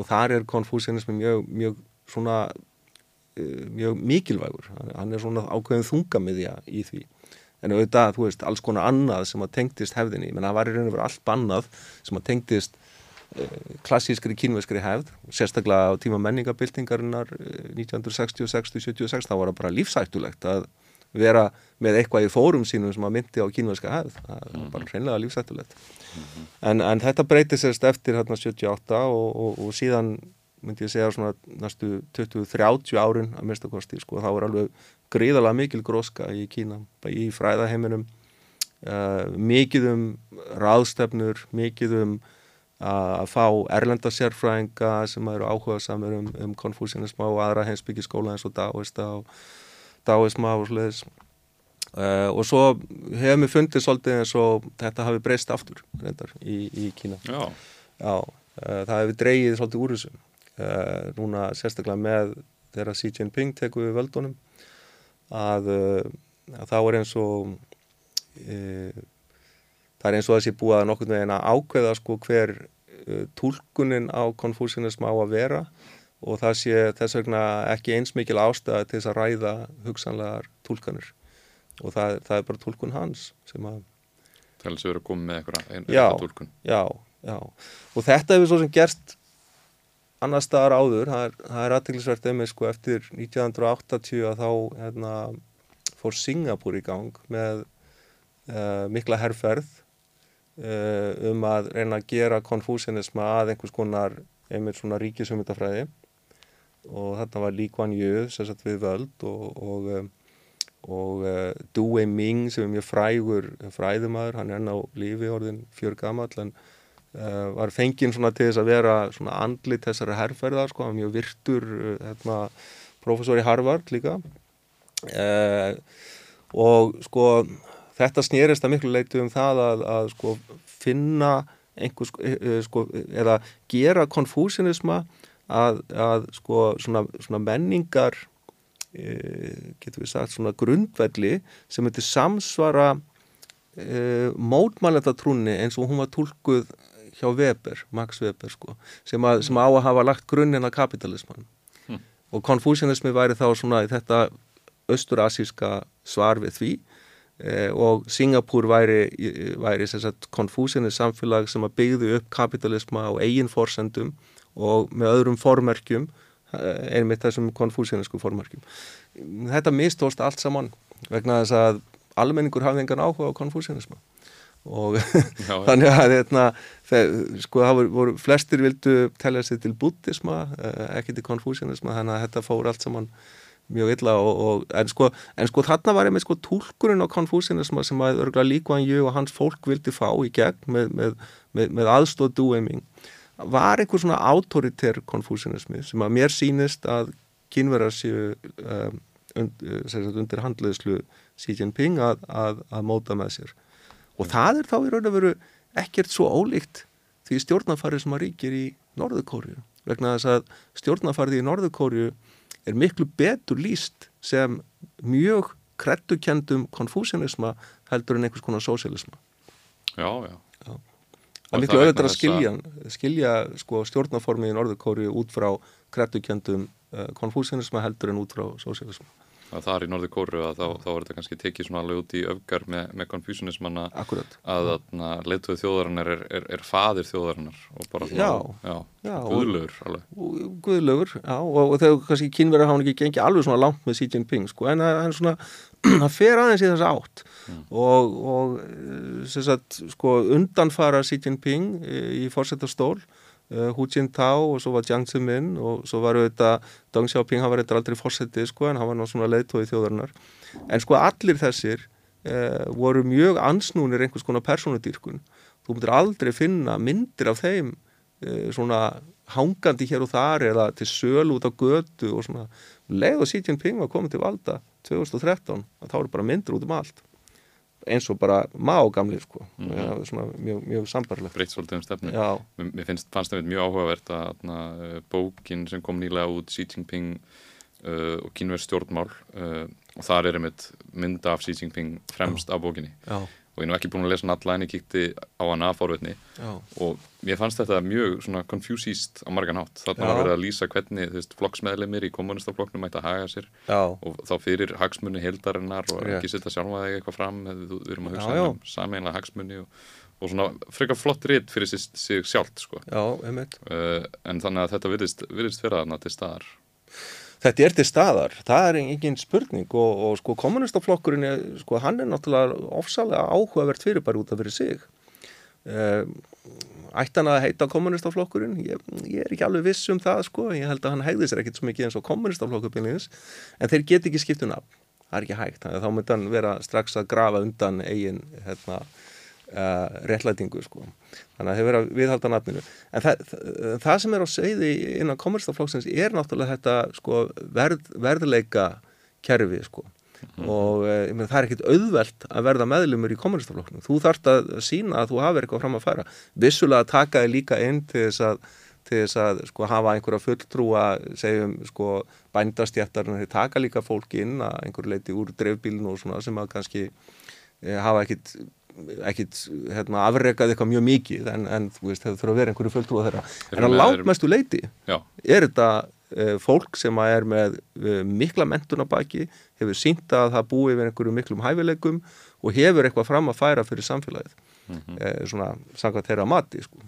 og þar er konfúsianismi mjög, mjög svona eh, mjög mikilvægur. Hann er svona ákveðin þungamiðja í því. En auðvitað, þú veist, alls konar annað sem að tengtist hefðinni, menn það var í raun og veru allt bannað sem að tengtist klassískri kínveskri hefð sérstaklega á tíma menningabildingarinnar 1960-60-76 þá var það bara lífsættulegt að vera með eitthvað í fórum sínum sem að myndi á kínverðska hefð það er mm -hmm. bara hreinlega lífsættulegt mm -hmm. en, en þetta breytið sérst eftir hérna 78 og, og, og síðan myndi ég segja svona næstu 20-30 árin að mista kosti sko, þá er alveg gríðalega mikil gróska í Kína, í fræðaheiminum uh, mikið um ráðstefnur, mikið um að fá erlenda sérfræðinga sem eru áhuga samir um, um konfúsianism á aðra heimsbyggiskóla eins og dáist á dáisma og sluðis uh, eh, og svo hefur mér fundið svolítið eins og þetta hafi breyst aftur reyndar í, í Kína. Já. Já, uh, það hefur dreyið svolítið úr þessu. Uh, núna sérstaklega með þegar Xi Jinping tekur við völdunum að, að þá er eins og það er eins og þessi búið að nokkur veginn að ákveða sko hver tólkunin á konfúsinism á að vera og það sé þess vegna ekki eins mikil ástæða til þess að ræða hugsanlegar tólkanir og það, það er bara tólkun hans sem að Það er alveg að vera koma með eitthvað tólkun Já, já, og þetta hefur svo sem gerst annar staðar áður, það er, er aðteglisvert einmitt sko eftir 1980 að þá hérna, fór Singapúr í gang með uh, mikla herrferð uh, um að reyna að gera konfúsinisma að einhvers konar einmitt svona ríkisumutafræði og þarna var Kuan Yew sérstaklega við völd og, og, um, og uh, Du Wei-ming sem er mjög frægur fræðumæður, hann er enn á lífi orðin fjör gammal en uh, var fenginn svona til þess að vera svona andlit þessari herrferðar sko, hann var mjög virtur uh, hérna, professor í Harvard líka. Uh, og sko þetta snýrist að miklu leitu um það að, að sko finna einhvers uh, sko eða gera konfúsinisma að, að sko svona, svona menningar e, getur við sagt svona grundvelli sem heitir samsvara e, mótmæletatrúni eins og hún var tólkuð hjá Weber, Max Weber sko sem, að, sem á að hafa lagt grunninn að kapitalisman hm. og konfúsianismi væri þá svona þetta austurasíska svar við því Eh, og Singapúr væri, væri konfúsinni samfélag sem að byggðu upp kapitalisma á eigin forsendum og með öðrum formerkjum eh, einmitt þessum konfúsianisku formerkjum. Þetta mistóst allt saman vegna þess að almenningur hafði engan áhuga á konfúsianisma og <laughs> já, þannig að eitna, þeir, sko það voru, flestir vildu telja sig til buddhisma eh, ekki til konfúsianisma þannig að þetta fór allt saman mjög illa og, og, en, sko, en sko þarna var einmitt sko tólkurinn á konfúsianisma sem að örgulega líkvæðan jú og hans fólk vildi fá í gegn með, með, með, með aðstóð dúeiming var einhver svona autoritær konfúsianismi sem að mér sínist að kynverðar séu um, und, undir handleðslu Xi Jinping að, að, að móta með sér? Og það er þá í raun og veru ekkert svo ólíkt því stjórnafarið sem að ríkir í Norðurkóriu vegna þess að stjórnafarið í Norðurkóriu er miklu betur líst sem mjög krettukendum konfúsianisma heldur en einhvers konar sósialisma. Já, já. já. Það er miklu auðvitað að skilja, skilja sko, stjórnaformið í Norðurkóriu út frá krettukendum uh, konfúsianisma heldur en út frá sósialisma að þar í norði kóru að þá, þá er þetta kannski tekið svona alveg út í öfgar með, með konfúsunismanna að leituð þjóðarinnar er, er, er fadir þjóðarinnar og bara svona, já, já, já og, og þegar kannski kynverðar hafa ekki gengið alveg svona langt með Xi Jinping, sko, en það er svona <clears throat> það fer aðeins í þess átt. Mm. og, og sem sagt, sko, undanfara Xi Jinping í fórsetastól uh, Hu Jintao og svo var Jiang Zemin og svo var auðvitað Deng Xiaoping, hann var eitthvað aldrei fórsetið sko en hann var náttúrulega leiðtóið þjóðarinnar. En sko allir þessir uh, voru mjög ansnúnir einhvers konar personudýrkun þú myndir aldrei finna myndir af þeim uh, svona hangandi hér og þar eða til söl út á götu og svona. Leið og Xi Jinping var komið til valda 2013 að þá eru bara myndir út um allt eins og bara má gamli sko. mm -hmm. svona mjög, mjög sambarlegt breytt svolítið um stefnu. Mér, finnst, fannst það mjög áhugavert að uh, bókin sem kom nýlega út Xi Jinping uh, og kynverð stjórnmál uh, og þar er einmitt mynda af Xi Jinping fremst á bókinni. Já og ég er nú ekki búin að lesa hann alla en ég kíkti á hann að fórvetni og mér fannst þetta mjög svona confusíst á margan hátt. Þarna var verið að lýsa hvernig þú veist flokksmeðlemir í kommunistaflokknum mætti að haga sér. Já. og þá fyrir hagsmunni heldarinnar og Rétt. ekki setja sjálfa þig eitthvað fram. Við erum að hugsa já, um sameinlega hagsmunni og, og svona frekar flott rétt fyrir sig, sjálft sko. uh, en þannig að þetta virðist, virðist vera þarna til staðar þetta er til staðar, það er engin spurning og, og sko kommunistaflokkurinn sko hann er náttúrulega ofsalega áhugavert fyrir bara út af fyrir sig. Uh, ættan að heita kommunistaflokkurinn ég, ég er ekki alveg viss um það sko. Ég held að hann hegði sér ekkert svo mikið eins og kommunistaflokkurinn en þeir get ekki skipt um nafn. Það er ekki hægt, þannig að þá myndi hann vera strax að grafa undan eigin hérna Uh, réttlætingu sko. Þannig að þeir vera viðhalda nafninu. En það, það, það sem er á segði innan kommerstaflokksins er náttúrulega þetta sko verð, verðleika kerfi sko. Mm. og e, meni, það er ekkit auðvelt að verða meðlumur í kommerstaflokkinu þú þarfst að sína að þú hafi eitthvað fram að færa vissulega taka þig líka inn til þess að, til þess að sko hafa einhverja fulltrúa segjum sko bændastjættar en þeir taka líka fólki inn að einhverju leiti úr dreifbílinu og svona sem að kannski e, hafa ekkit ekkit hérna, afregað eitthvað mjög mikið en, en þú veist, það þurfa að vera einhverju fulltrúa þeirra en að látmestu leiti Já. er þetta uh, fólk sem er með uh, mikla mentunabaki hefur sínt að það búi við einhverju miklum hæfileikum og hefur eitthvað fram að færa fyrir samfélagið mm -hmm. uh, svona samkvæmt þeirra mati sko.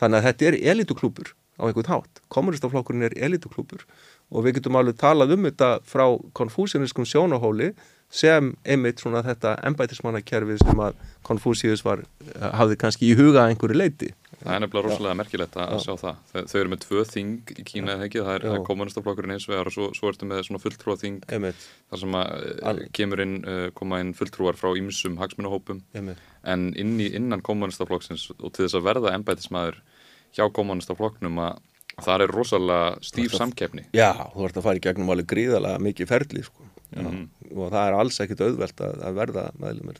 þannig að þetta er elituklúpur á einhvern hátt, kommunistaflokkurinn er elituklúpur og við getum alveg talað um þetta frá konfúsianiskum sjónahóli sem einmitt svona þetta embætismannakerfið sem að Konfúsius var, eh, hafði kannski í huga einhverju leiti. Það er nefnilega rosalega merkilegt að Já. sjá það. Þau, þau eru með tvö þing í Kína eða ekki, það er, er kommunistaflokkurinn eins vegar og svo, svo ertu með svona fulltrúa þing þar sem að eh, Al kemur inn, uh, koma inn fulltrúar frá ýmsum hagsmunahópum en inn í, innan kommunistaflokksins og til þess að verða embætismæður hjá kommunistaflokknum að það er rosalega stíf samkefni. Já, þú ert að fara í gegnum alveg gríðalega mikið ferli sko mm og það er alls ekkit auðvelt að, að verða meðlumir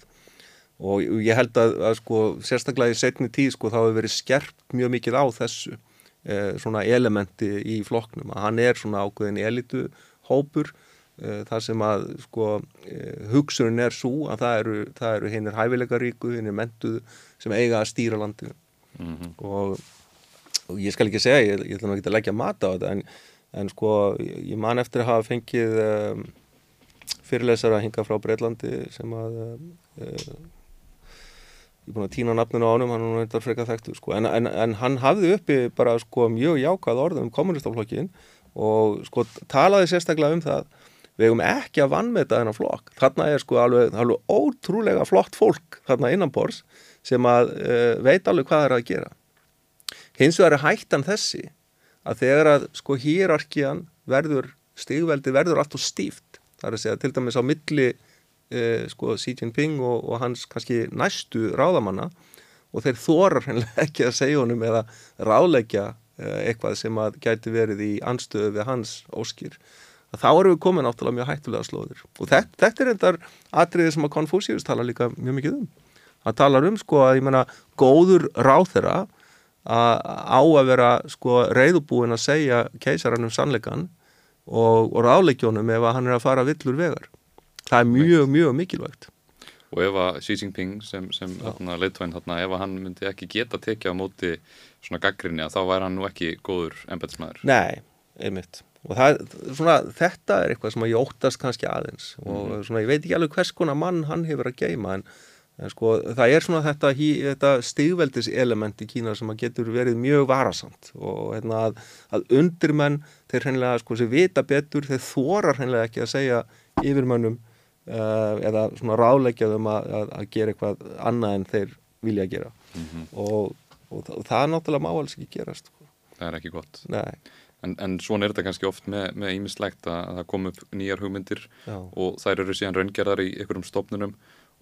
og ég held að, að sko, sérstaklega í setni tíð sko, þá hefur verið skerpt mjög mikið á þessu eh, svona elementi í flokknum. Að hann er svona ákveðin elitu hópur eh, þar sem að sko, eh, hugsunin er svo að það eru, eru hinnir hæfileikaríku, hinnir mentuð sem eiga að stýra landinu. Mm -hmm. og, og ég skal ekki segja, ég, ég ætla ekki að leggja mata á þetta en, en sko ég man eftir að hafa fengið um, fyrirlesara hinga frá Breitlandi sem að uh, ég er búin að týna nafninu á honum, hann er þetta frekar þekktu sko. en, en, en hann hafði uppi bara sko, mjög jákað orðum um kommunistaflokkin og sko talaði sérstaklega um það við hefum ekki að vannmeta þennan flokk þarna er sko alveg, alveg ótrúlega flott fólk þarna innan bors sem að uh, veit alveg hvað það er að gera hins vegar er hættan þessi að þegar að sko hýrarkian verður stigveldi verður allt og stíft það er að segja til dæmis á milli eh, sko Xi Jinping og, og hans kannski næstu ráðamanna og þeir þorar hennilega <laughs> ekki að segja honum eða ráðleggja eh, eitthvað sem að gæti verið í anstöðu við hans óskýr þá erum við komin áttalega mjög hættulega slóðir. Og þetta, þetta er endar atriði sem að Confucius tala líka mjög mikið um. Hann talar um sko að ég menna góður ráþera á að vera sko reyðubúin að segja keisarann um sannleikan og, og ráleikjónum ef hann er að fara villur vegar. Það er mjög, mjög mikilvægt. Og ef að Xi Jinping sem, sem leitvæn þarna, ef hann myndi ekki geta tekið á móti svona gaggrinni að þá væri hann nú ekki góður embetsmaður Nei, einmitt. Og það, svona, þetta er eitthvað sem ég óttast kannski aðeins. Og mm -hmm. svona, ég veit ekki alveg hvers konar mann hann hefur að geima en, en sko það er svona þetta, þetta stigveldis element í Kína sem getur verið mjög varasamt og hérna, að, að undirmenn þeir hreinlega sko sem vita betur þeir þorar hreinlega ekki að segja yfirmönnum uh, eða svona ráleikjaðum að, að, að gera eitthvað annað en þeir vilja gera mm -hmm. og, og, það er náttúrulega má alls ekki gerast sko. Það er ekki gott Nei En, en svona er þetta kannski oft með ímislegt að, að það kom upp nýjar hugmyndir Já. og þær eru síðan raungerðar í einhverjum stofnunum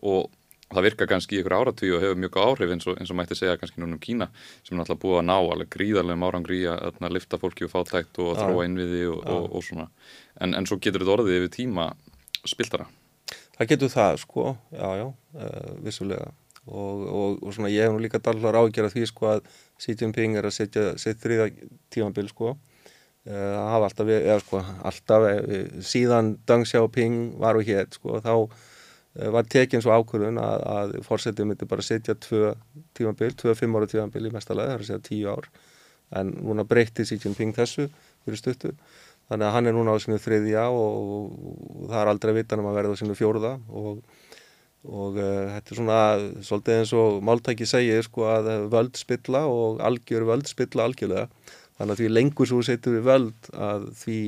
og það virka kannski í einhver áratvíu og hefur mjög áhrif eins og, eins og mætti segja kannski núna um Kína sem er náttúrulega búið að ná alveg gríðarlega árangri að lifta fólki og fátækt og Já. þróa innviði og, og, og svona. En, en svo getur þetta orðið yfir tíma spiltara. Það getur það sko, já já, uh, vissulega. Og svona ég hef nú líka dallar ágjörð því sko að Xi Jinping er að setja sitt þriða tímanbíl sko. Það uh, hafa alltaf, eða sko alltaf eh, síðan Deng Xiaoping var og hér sko þá uh, var tekinn svo ákvörðun að, að fórsetið myndi bara setja tvö tímanbíl, tvö fimm ára tímanbíl í mestalega, það er að segja tíu ár. En núna breytti Xi Jinping þessu fyrir stuttu, þannig að hann er núna á sinu þriðja og, og, og það er aldrei vitan um að verða á sinu fjóruða og, og uh, þetta er svona svolítið eins og máltæki segir sko að völd spilla og algjör völd spilla algjörlega. Þannig að því lengur svo setur við völd að því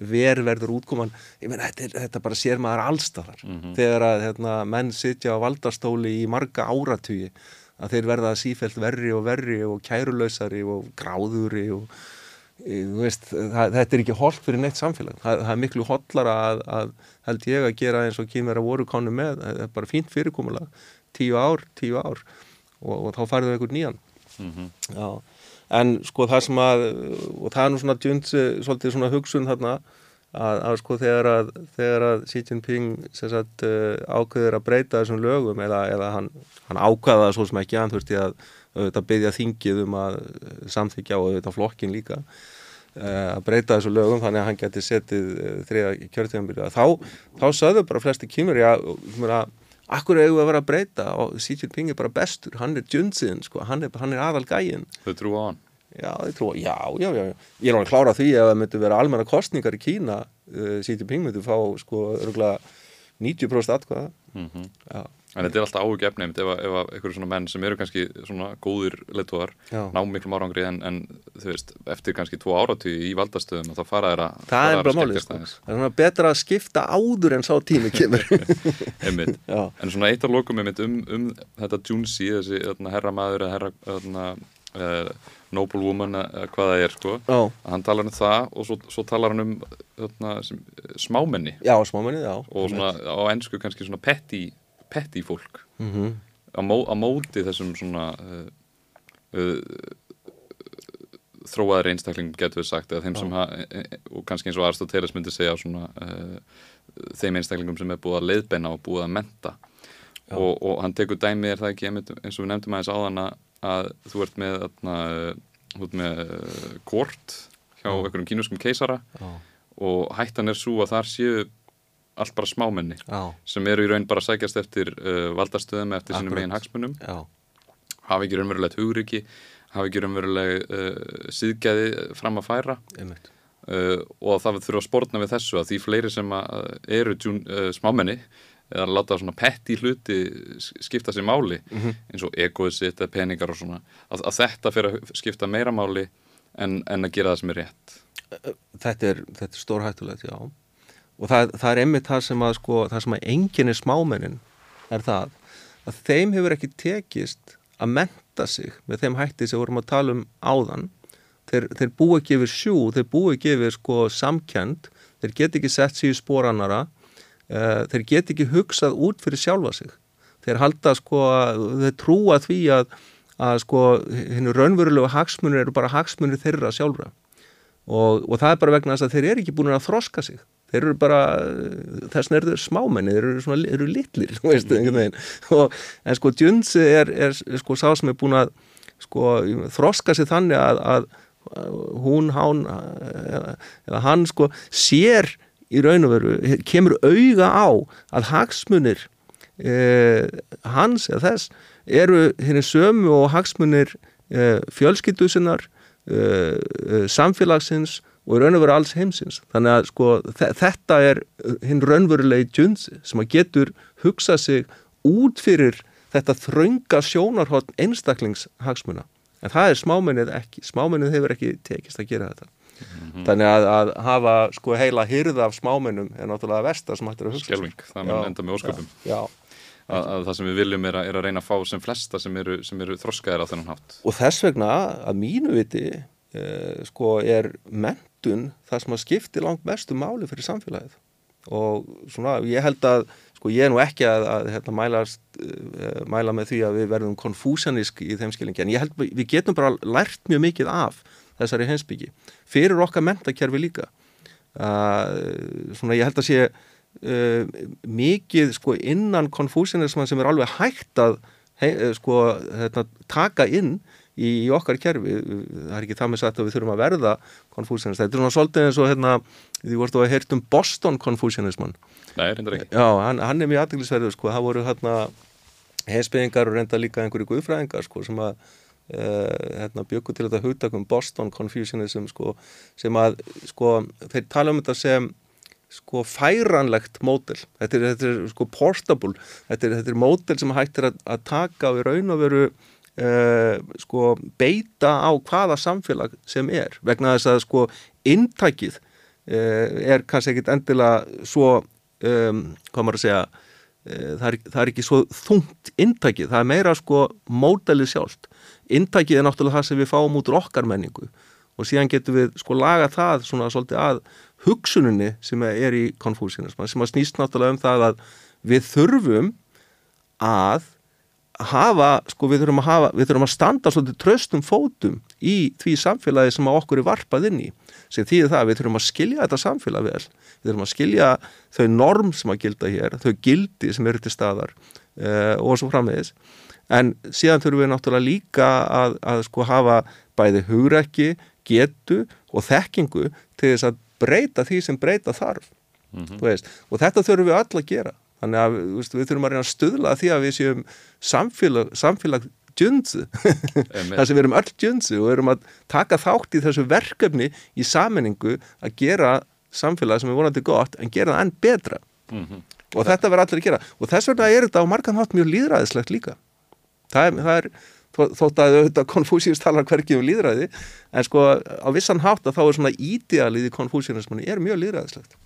ver verður útkoman ég meina þetta, þetta bara sér maður allstafar mm -hmm. þegar að hérna, menn sitja á valdastóli í marga áratugi að þeir verða sífælt verri og verri og kærulausari og gráðuri og Veist, það, þetta er ekki holdt fyrir neitt samfélag. Það, það er miklu holdlara að, að held ég að gera eins og kynverða voru konu með, það er bara fínt fyrirkomulag. Tíu ár, tíu ár. Og, og þá færðu þau einhvern nýjan. Mm -hmm en sko það sem að og það er nú svona djund svolítið svona hugsun þarna að, að sko þegar að, þegar að Xi Jinping sagt, uh, ákveður að breyta þessum lögum eða, eða hann, hann ákvaða það svo sem ekki hann þurfti að auðvitað byggja þingið um að samþykja og auðvitað flokkin líka uh, að breyta þessu lögum þannig að hann geti setið þriða kjörtíðanbyrja þá, þá sögðu bara flesti kýmur já, akkur hefur við að vera að breyta? Og Xi Jinping er bara bestur, hann er djunsin sko, hann er, hann er aðal gægin Þau trú á hann? Já, trú á, já, já, já. Ég er náttúrulega klára því að það myndi vera almenna kostningar í Kína uh, Xi Jinping myndi fá sko örgulega 90% atkvæða. Mm -hmm. Já En þetta er alltaf áhugjefni ef, ef einhverju svona menn sem eru kannski svona góðir leittóðar ná miklum árangri en, en þú veist, eftir kannski tvo áratíu í valdastöðum þá fara þeirra að Það er bara málið, sko. það er svona betra að skipta áður en sá tími kemur. <laughs> En svona eitt af lokum einmitt um, um þetta Junsi, þessi hérna, herramæður eða herra, herra, uh, noble woman eða hvað það er sko. Já. hann talar um það og svo, svo talar hann um hérna, sem, smámenni. Já, smámenni, já. Og svona á ennsku kannski svona petty petti fólk. Mm -hmm. á, mó, á móti þessum svona uh, uh, þróaðri einstakling getur við sagt eða þeim sem ha, e, e, og kannski eins og Aristoteles myndi segja svona uh, þeim einstaklingum sem er búið að leiðbeina og búið að menta og, og hann tekur dæmið er það ekki eins og við nefndum aðeins áðan að þú ert með þarna, þú ert með kort hjá einhverjum kínuskum keisara Já. og hættan er svo að þar séu allt bara smámenni Já. sem eru í raun bara að sækjast eftir uh, valdastöðum eftir sínum megin hagsmunum. Hafa ekki raunverulegt hugriki hafa ekki raunveruleg uh, síðgæði fram að færa. Uh, og það þurfa að spórna við þessu að því fleiri sem eru djún, uh, smámenni eða láta svona petti hluti skipta sér máli mm -hmm. eins og egoið sitt eða peningar og svona að, að þetta fyrir að skipta meira máli en, en að gera það sem er rétt. Þetta er, er stórhættulegt, já og það, það er einmitt það sem að sko, það sem að enginn er smámennin er það að þeim hefur ekki tekist að menta sig með þeim hætti sem vorum að tala um áðan. Þeir, þeir búi ekki yfir sjú þeir búi ekki yfir sko samkjönd þeir get ekki sett sér í spórannara uh, þeir get ekki hugsað út fyrir sjálfa sig. Þeir halda sko þeir trúa því að, að sko hennu raunverulegu hagsmunir eru bara hagsmunir þeirra sjálfra. Og, og það er bara vegna þess að þeir eru ekki búin að þroska sig þeir eru bara, þess vegna eru þeir smámenni, þeir eru svona, eru litlir, <laughs> veist, einhvern veginn, og, en sko Junzi er, er, sko sá sem er búin að sko þroska sér þannig að, að hún, hán eða hann sko sér í raun og veru, kemur auga á að hagsmunir eh, hans eða þess eru henni sömu og hagsmunir eh, fjölskyldusinnar eh, samfélagsins og í raun og veru alls heimsins. Þannig að sko þetta er hinn raunverulegi djunsi sem að getur hugsa sig út fyrir þetta þraunga sjónarhótt einstaklingshagsmuna. En það er smámennið ekki, smámennið hefur ekki tekist að gera þetta. Mm -hmm. þannig að, að hafa sko heila hyrða af smámennum er náttúrulega vestar sem hættir að hugsa Skelving, það er enda með ósköpum. Já, já. Að, að það sem við viljum er að, er að reyna að fá sem flesta sem eru, sem eru þroskaðir á þennan hátt. Og þess vegna að mínu viti eh, sko er mentun það sem að skipti langt mestu máli fyrir samfélagið. Og svona ég held að sko ég er nú ekki að, að hérna, mæla, uh, mæla með því að við verðum konfúsanísk í þeim skilingi en ég held við getum bara lært mjög mikið af þessari hensbyggi fyrir okkar mentakerfi líka. Uh, svona ég held að sé uh, mikið sko innan konfúsanisman sem er alveg hægt að hei, sko hérna, taka inn í, í okkar kerfi, það er ekki það með sagt að við þurfum að verða konfúsianist, þetta er svona svolítið eins og hérna, því vortu að heyrt um Boston konfúsianisman Nei, reyndar ekki. Já, hann, hann er mjög aðdeglisverður, sko, það voru hérna heimsbyggingar og reynda líka einhverju guðfræðingar, sko, sem að uh, hérna, byggu til þetta hugtakum Boston konfúsianism, sko, sem að sko, þeir tala um þetta sem sko færanlegt mótel þetta er, þetta er sko portable. Þetta er, þetta er mótel sem hægt er að, að taka á í raun og veru uh, sko beita á hvaða samfélag sem er vegna þess að sko intækið uh, er kannski ekkit endilega svo um, hvað maður að segja uh, það, er, það er ekki svo þungt intækið, það er meira sko módelið sjálft. Intækið er náttúrulega það sem við fáum út úr okkar menningu og síðan getum við sko laga það svona svolítið að hugsuninni sem er í konfúsinisman sem að snýst náttúrulega um það að við þurfum að hafa, sko við þurfum að hafa, við þurfum að standa svolítið tröstum fótum í því samfélagi sem okkur er varpað inn í sem því það við þurfum að skilja þetta samfélag vel. Við þurfum að skilja þau norm sem að gilda hér, þau gildi sem eru til staðar uh, og svo framvegis. En síðan þurfum við náttúrulega líka að, að sko hafa bæði hugrekki, getu og þekkingu til þess að breyta því sem breyta þarf. Mm -hmm. og þetta þurfum við öll að gera þannig að veist, við þurfum að reyna að stuðla því að við séum samfélag, samfélag djönsu þar sem við erum öll djönsu og erum að taka þátt í þessu verkefni í sammenningu að gera samfélag sem er vonandi gott en gera það enn betra. Mm -hmm. og þetta verður allir að gera. Og þess vegna er þetta á margan hátt mjög líðræðislegt líka. Það er, það er þótt að auðvitað konfúsíus talar hverkið um líðræði en sko á vissan hátt að þá er svona ídealið í konfúsíunismanni er mjög líðræðislegt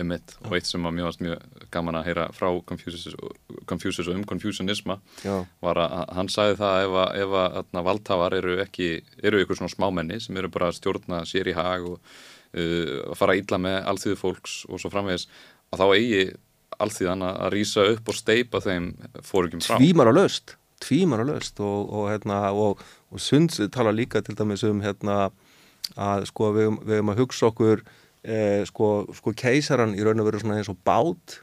Einmitt. og eitt sem var mjög, mjög gaman að heyra frá Confucius, Confucius og um Confucianisma Já. var að hann sagði það ef að, ef að valdhafar eru ekki, eru ykkur svona smámenni sem eru bara að stjórna sér í hag og uh, að fara ílla með allþýðu fólks og svo framvegis að þá eigi allþýðan að rýsa upp og steipa þeim fórugjum frá. Tvímar á löst tvímar á löst og, og, hérna, og, og Sunds tala líka til dæmis um hérna, að sko við höfum að hugsa okkur eh, sko, sko keisaran í raun og veru svona eins og bát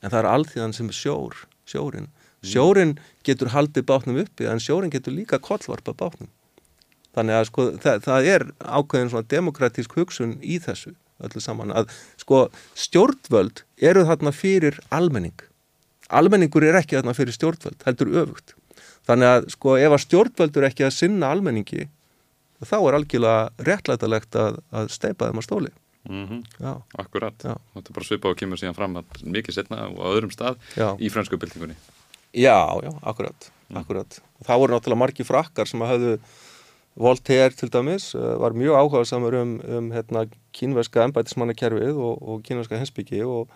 en það er allþíðan sem sjór sjórin, mm. sjórin getur haldið bátnum uppi en sjórin getur líka kollvarpa bátnum. Þannig að sko það, það er ákveðin svona demokratísk hugsun í þessu öllu saman að sko stjórnvöld eru þarna fyrir almenning. Almenningur er ekki þarna fyrir stjórnvöld heldur öfugt. Þannig að sko ef að stjórnvöld eru ekki að sinna almenningi þá er algjörlega réttlætalegt að, að steipa þeim á stóli Mm -hmm. Akkurat, já. þetta er bara svipa og kemur síðan fram mikið setna og á öðrum stað já. í fransku byltingunni Já, já, akkurat, mm. akkurat. Það voru náttúrulega margi frakkar sem hafðu Voltaire til dæmis eh, var mjög áhugað samar um, um hérna, kínverska ennbætismannakerfið og, og kínverska hensbyggi og,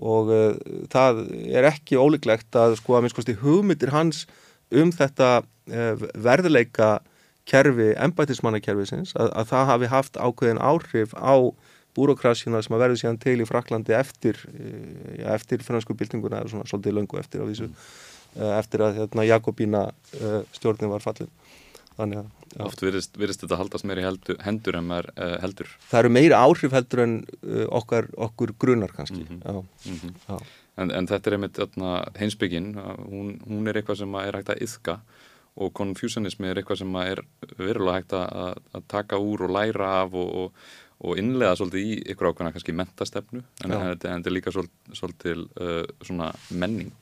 og uh, það er ekki ólíklegt að sko að minnst hugmyndir hans um þetta uh, verðleika kerfi, ennbætismannakerfisins að, að það hafi haft ákveðin áhrif á búrokrasjuna sem að verði síðan til í Fraklandi eftir, eh, ja, eftir fransku byltinguna eða svona svolítið löngu eftir, vísu, mm. eftir að hérna, Jakobína uh, stjórnin var fallin þannig að já. Oft virðist, virðist þetta haldast meiri heldur, hendur en maður uh, heldur. Það eru meiri áhrif heldur en uh, okkar, okkur grunar kannski. Mm -hmm. mm -hmm. en, en þetta er einmitt heimsbyggin, hún, hún er eitthvað sem er hægt að yðka og konfjúsanismi er eitthvað sem er verulega hægt að, að taka úr og læra af og, og, og innlega svolítið í ykkur ákveðna kannski mentastefnu en þetta er líka svolítið, uh, svona menning.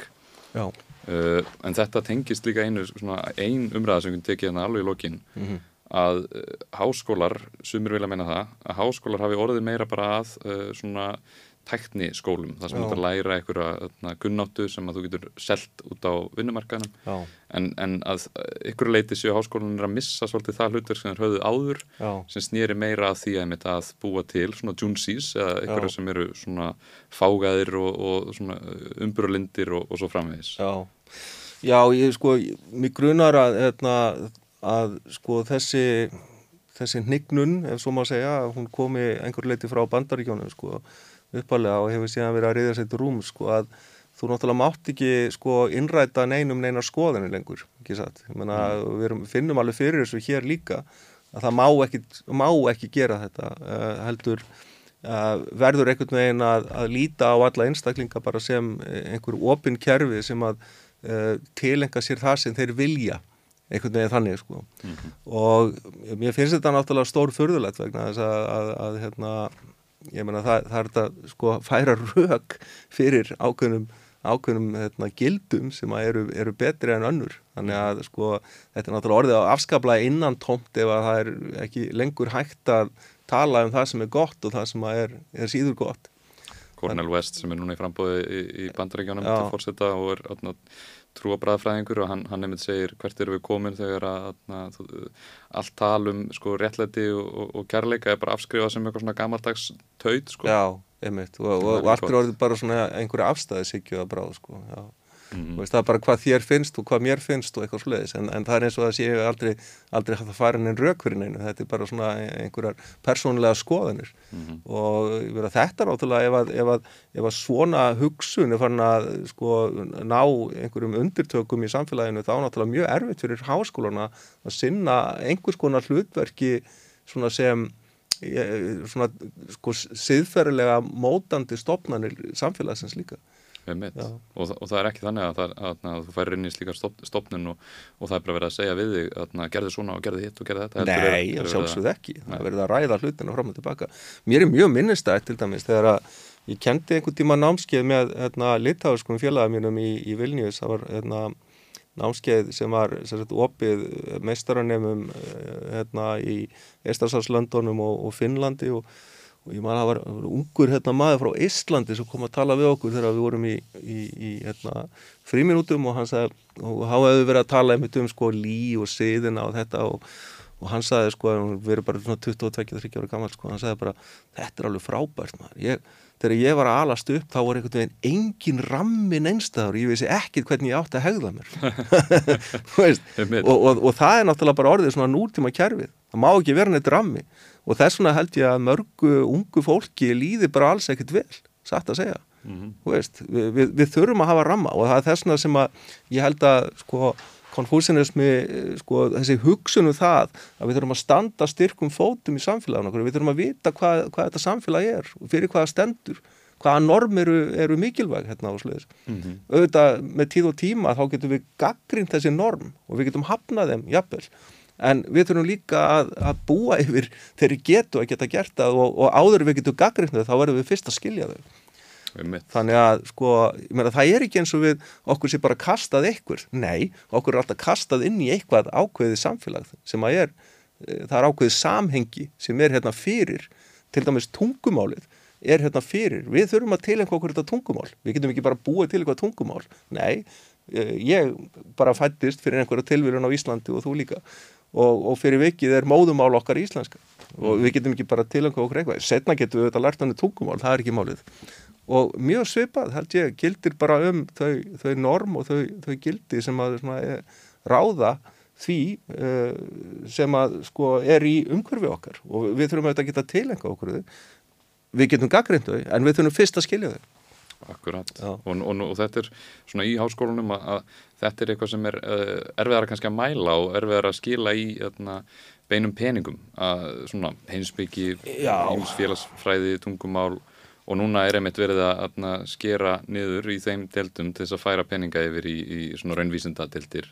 Uh, en þetta tengist líka einu ein umræða sem við tekið hérna alveg í lokin mm -hmm. að uh, háskólar, sumir vilja meina það að háskólar hafi orðið meira bara að uh, svona tækni skólum, það sem þú ert að læra einhverja kunnáttu sem að þú getur selt út á vinnumarkaðanum en, en að ykkur leiti séu háskólanir að missa svolítið það hlutur sem er höfðuð áður Já. sem snýri meira að því að, að búa til svona junsies eða ykkur sem eru svona fágaðir og, og svona umburulindir og, og svo framvegis. Já. Já, ég sko, mér grunar að, hérna, að sko þessi, þessi hnignun, ef svo má segja, hún komi einhver leiti frá bandaríkjónum sko uppalega og hefur síðan verið að reyða sér til rúm sko að þú náttúrulega mátt ekki sko innræta neinum neina skoðanir lengur, ekki satt. Ég menna, mm. við finnum alveg fyrir þessu hér líka að það má ekki, má ekki gera þetta uh, heldur. Uh, verður einhvern veginn að, að líta á alla einstaklinga bara sem einhver opinn kerfi sem að uh, tilenga sér það sem þeir vilja einhvern veginn þannig sko mm -hmm. og mér finnst þetta náttúrulega stór förðulegt vegna þess að, að, að hérna, ég menna það, það er þetta sko færa rauk fyrir ákveðnum ákveðnum hérna, gildum sem eru, eru betri en önnur. Þannig að sko þetta er náttúrulega orðið á afskaplega innan tómt ef að það er ekki lengur hægt að tala um það sem er gott og það sem er, er síður gott. Cornel West sem er núna í frambóði í, í bandaríkjónum til fórseta og er atna, trúa bræðfræðingur og hann, hann nefnir segir hvert eru við komin þegar að atna, allt talum sko, réttlæti og, og, og kærleika er bara afskrifað sem eitthvað svona gammaldags taut sko. Já, einmitt. Og, og allt er orðið bara svona einhverja afstæði sikju að bráð sko, já Mm. Veist, það er bara hvað þér finnst og hvað mér finnst og eitthvað sluðis en, en það er eins og það sé aldrei, aldrei hægt að fara inn einn raukverðin einu þetta er bara svona einhverjar persónlega skoðanir. Mm og vera, þetta er náttúrulega ef að, ef, að, ef að svona hugsun er farin að sko, ná einhverjum undirtökum í samfélaginu þá náttúrulega mjög erfitt fyrir háskóluna að sinna einhvers konar hlutverki sem svona sko, siðferðilega mótandi stopnarnir samfélagsins líka og, og það er ekki þannig að, það, að, að þú færir inn í slíkar stopp, stopnun og, og það er bara verið að segja við þig að gerði svona og gerði hitt og gerði þetta Nei, sjálfsögð ekki, það er verið að ræða hlutina fram og tilbaka. Mér er mjög minnistætt til dæmis þegar að ég kendi einhvern tíma námskeið með hérna, litáðskum félagum mínum í, í Vilnius, það var hérna, námskeið sem var sagt, opið meistaranemum hérna, í Eistarsalslöndunum og, og Finnlandi og og ég man að það var, ungur hérna, maður frá Íslandi sem kom að tala við okkur þegar við vorum í, í, í hérna, fríminútum og hann sagði, og hann hefði verið að tala einmitt um sko lí og siðina og þetta og, og hann sagði sko, við erum bara 22-23 ára gammal sko, hann sagði bara, þetta er alveg frábært maður, ég, þegar ég var að alast upp þá var einhvern veginn engin rammin einstæður, ég vissi ekkit hvernig ég átti að hegða mér. <laughs> Og, og, og það er náttúrulega bara orðið svona núrtíma kjærfið, það má ekki vera neitt rammi og þess vegna held ég að mörgu ungu fólki líði bara alls ekkert vel, satt að segja mm -hmm. veist, við, við, við þurfum að hafa ramma og það er þess vegna sem að ég held að sko konfúsinismi, sko þessi hugsunum það að við þurfum að standa styrkum fótum í samfélaginu okkur, við þurfum að vita hvað, hvað þetta samfélag er og fyrir hvaða stendur hvaða norm eru, eru mikilvæg hérna á sluðis. Mm -hmm. auðvitað með tíð og tíma þá getum við gaggrínt þessi norm og við getum hafnað þeim, jafnvel en við þurfum líka að, að búa yfir þegar við getum að geta gert það og, og áður við getum gaggriðnað þá verðum við fyrst að skilja þau. Þannig að sko, meina, það er ekki eins og við okkur sé bara kastað ykkur nei, okkur er alltaf kastað inn í eitthvað ákveðið samfélag sem að er e, það er ákveðið samhengi sem er hérna fyrir til dæmis tungumálið er hérna fyrir, við þurfum að tilengja okkur þetta tungumál, við getum ekki bara búið til eitthvað tungumál, nei e, ég bara fættist fyrir einhverja tilvílun á Íslandi og þú líka og, og fyrir vikið er móðumál okkar íslenska. Og við getum ekki bara tilanga okkur eitthvað. Setna getum við þetta lært hann í tungumál, það er ekki málið. Og mjög svipað held ég gildir bara um þau, þau norm og þau, þau gildi sem að svona, er, ráða því uh, sem að sko er í umhverfi okkar. Og við þurfum auðvitað að geta tilanga okkur við getum gaggrindu en við þurfum fyrst að skilja þau Akkurat, og, og, og þetta er svona í háskólanum að, að þetta er eitthvað sem er uh, erfiðar kannski að mæla og erfiðar að skila í öðna, beinum peningum að svona heimsbyggi, heimsfélagsfræði, tungumál og núna er einmitt verið að öðna, skera niður í þeim deildum til þess að færa peninga yfir í, í svona raunvísinda deildir.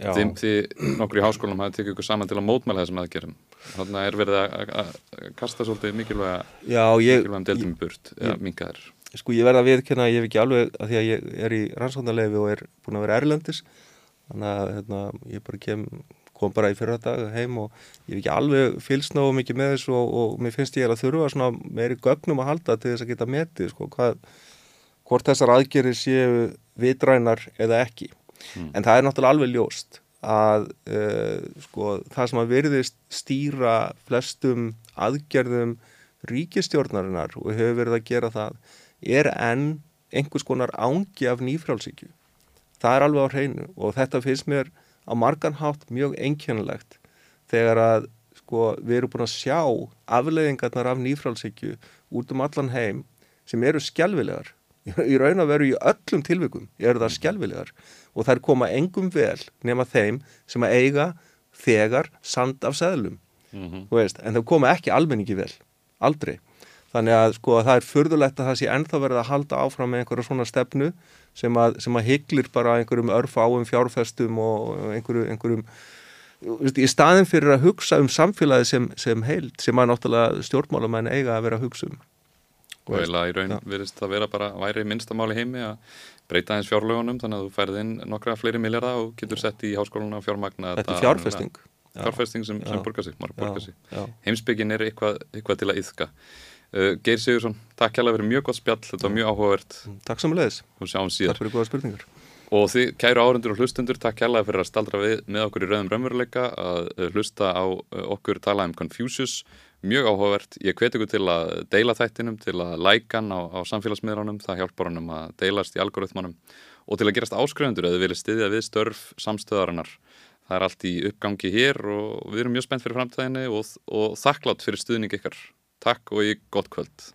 Já. Þið, þið nokkur í háskólanum hafa tekið ykkur saman til að mótmæla þessum aðgerðum. Þannig er verið að, að, að kasta svolítið mikilvæga, Já, ég, mikilvægum deildum í burt eða minka þær. Sko ég verða að viðkynna að ég hef ekki alveg að því að ég er í rannsóknarleifi og er búin að vera erlendis þannig að hérna, ég bara kem, kom bara í fyrra dag heim og ég hef ekki alveg fylgst náðu mikið með þessu og, og mér finnst ég að þurfa svona meiri gögnum að halda til þess að geta metið sko, hvað, hvort þessar aðgerir séu vitrænar eða ekki. En það er náttúrulega alveg ljóst að uh, sko, það sem að virðist stýra flestum aðgerðum ríkistjórnarinnar og hefur verið að gera það er enn einhvers konar ángi af nýfrálsíkju. Það er alveg á hreinu og þetta finnst mér á margan hátt mjög einkennilegt þegar að sko, við erum búin að sjá afleiðingarnar af nýfrálsíkju út um allan heim sem eru skjálfilegar. Í raun að veru í öllum tilvikum eru það skjálfilegar og þær koma engum vel nema þeim sem að eiga þegar sand af seðlum. Mm veist, en það koma ekki almenningi vel, aldrei. Þannig að sko það er furðulegt að það sé ennþá verið að halda áfram með einhverja svona stefnu sem að, sem að hygglir bara einhverjum örfáum fjárfestum og einhverjum, einhverjum í staðin fyrir að hugsa um samfélagi sem, sem heild, sem að náttúrulega stjórnmálamenn eiga að vera að hugsa um. og eiginlega í raun Já. virðist það vera bara væri minnstamáli heimi að breyta eins fjárlögunum þannig að þú færð inn nokkra fleiri milljarða og getur sett í háskóluna fjármagna Þetta er fjárfesting. Já. fjárfesting sem, sem borgar sig, sig. heimsbyggin er eitthvað, eitthvað til að yðka uh, Geir Sigursson, takk hérlega fyrir mjög gott spjall þetta var mjög áhugavert Takk og sjáum síðar Takk fyrir góða spurningar. Og þið, kæru áhundur og hlustundur, takk hérlega fyrir að staldra við, með okkur í rauðum raunveruleika að uh, hlusta á uh, okkur tala um Confucius, mjög áhugavert. Ég hveti ykkur til að deila þættinum, til að lækan á, á samfélagsmiðránum, það hjálpar honum að deilast í algoritmanum og til að gerast áskrifundur eða vilja styðja við störf samstöðarinnar. Það er allt í uppgangi hér og við erum mjög spennt fyrir framtæðinni og, og þakklátt fyrir stuðning ykkar. Takk og í gott kvöld.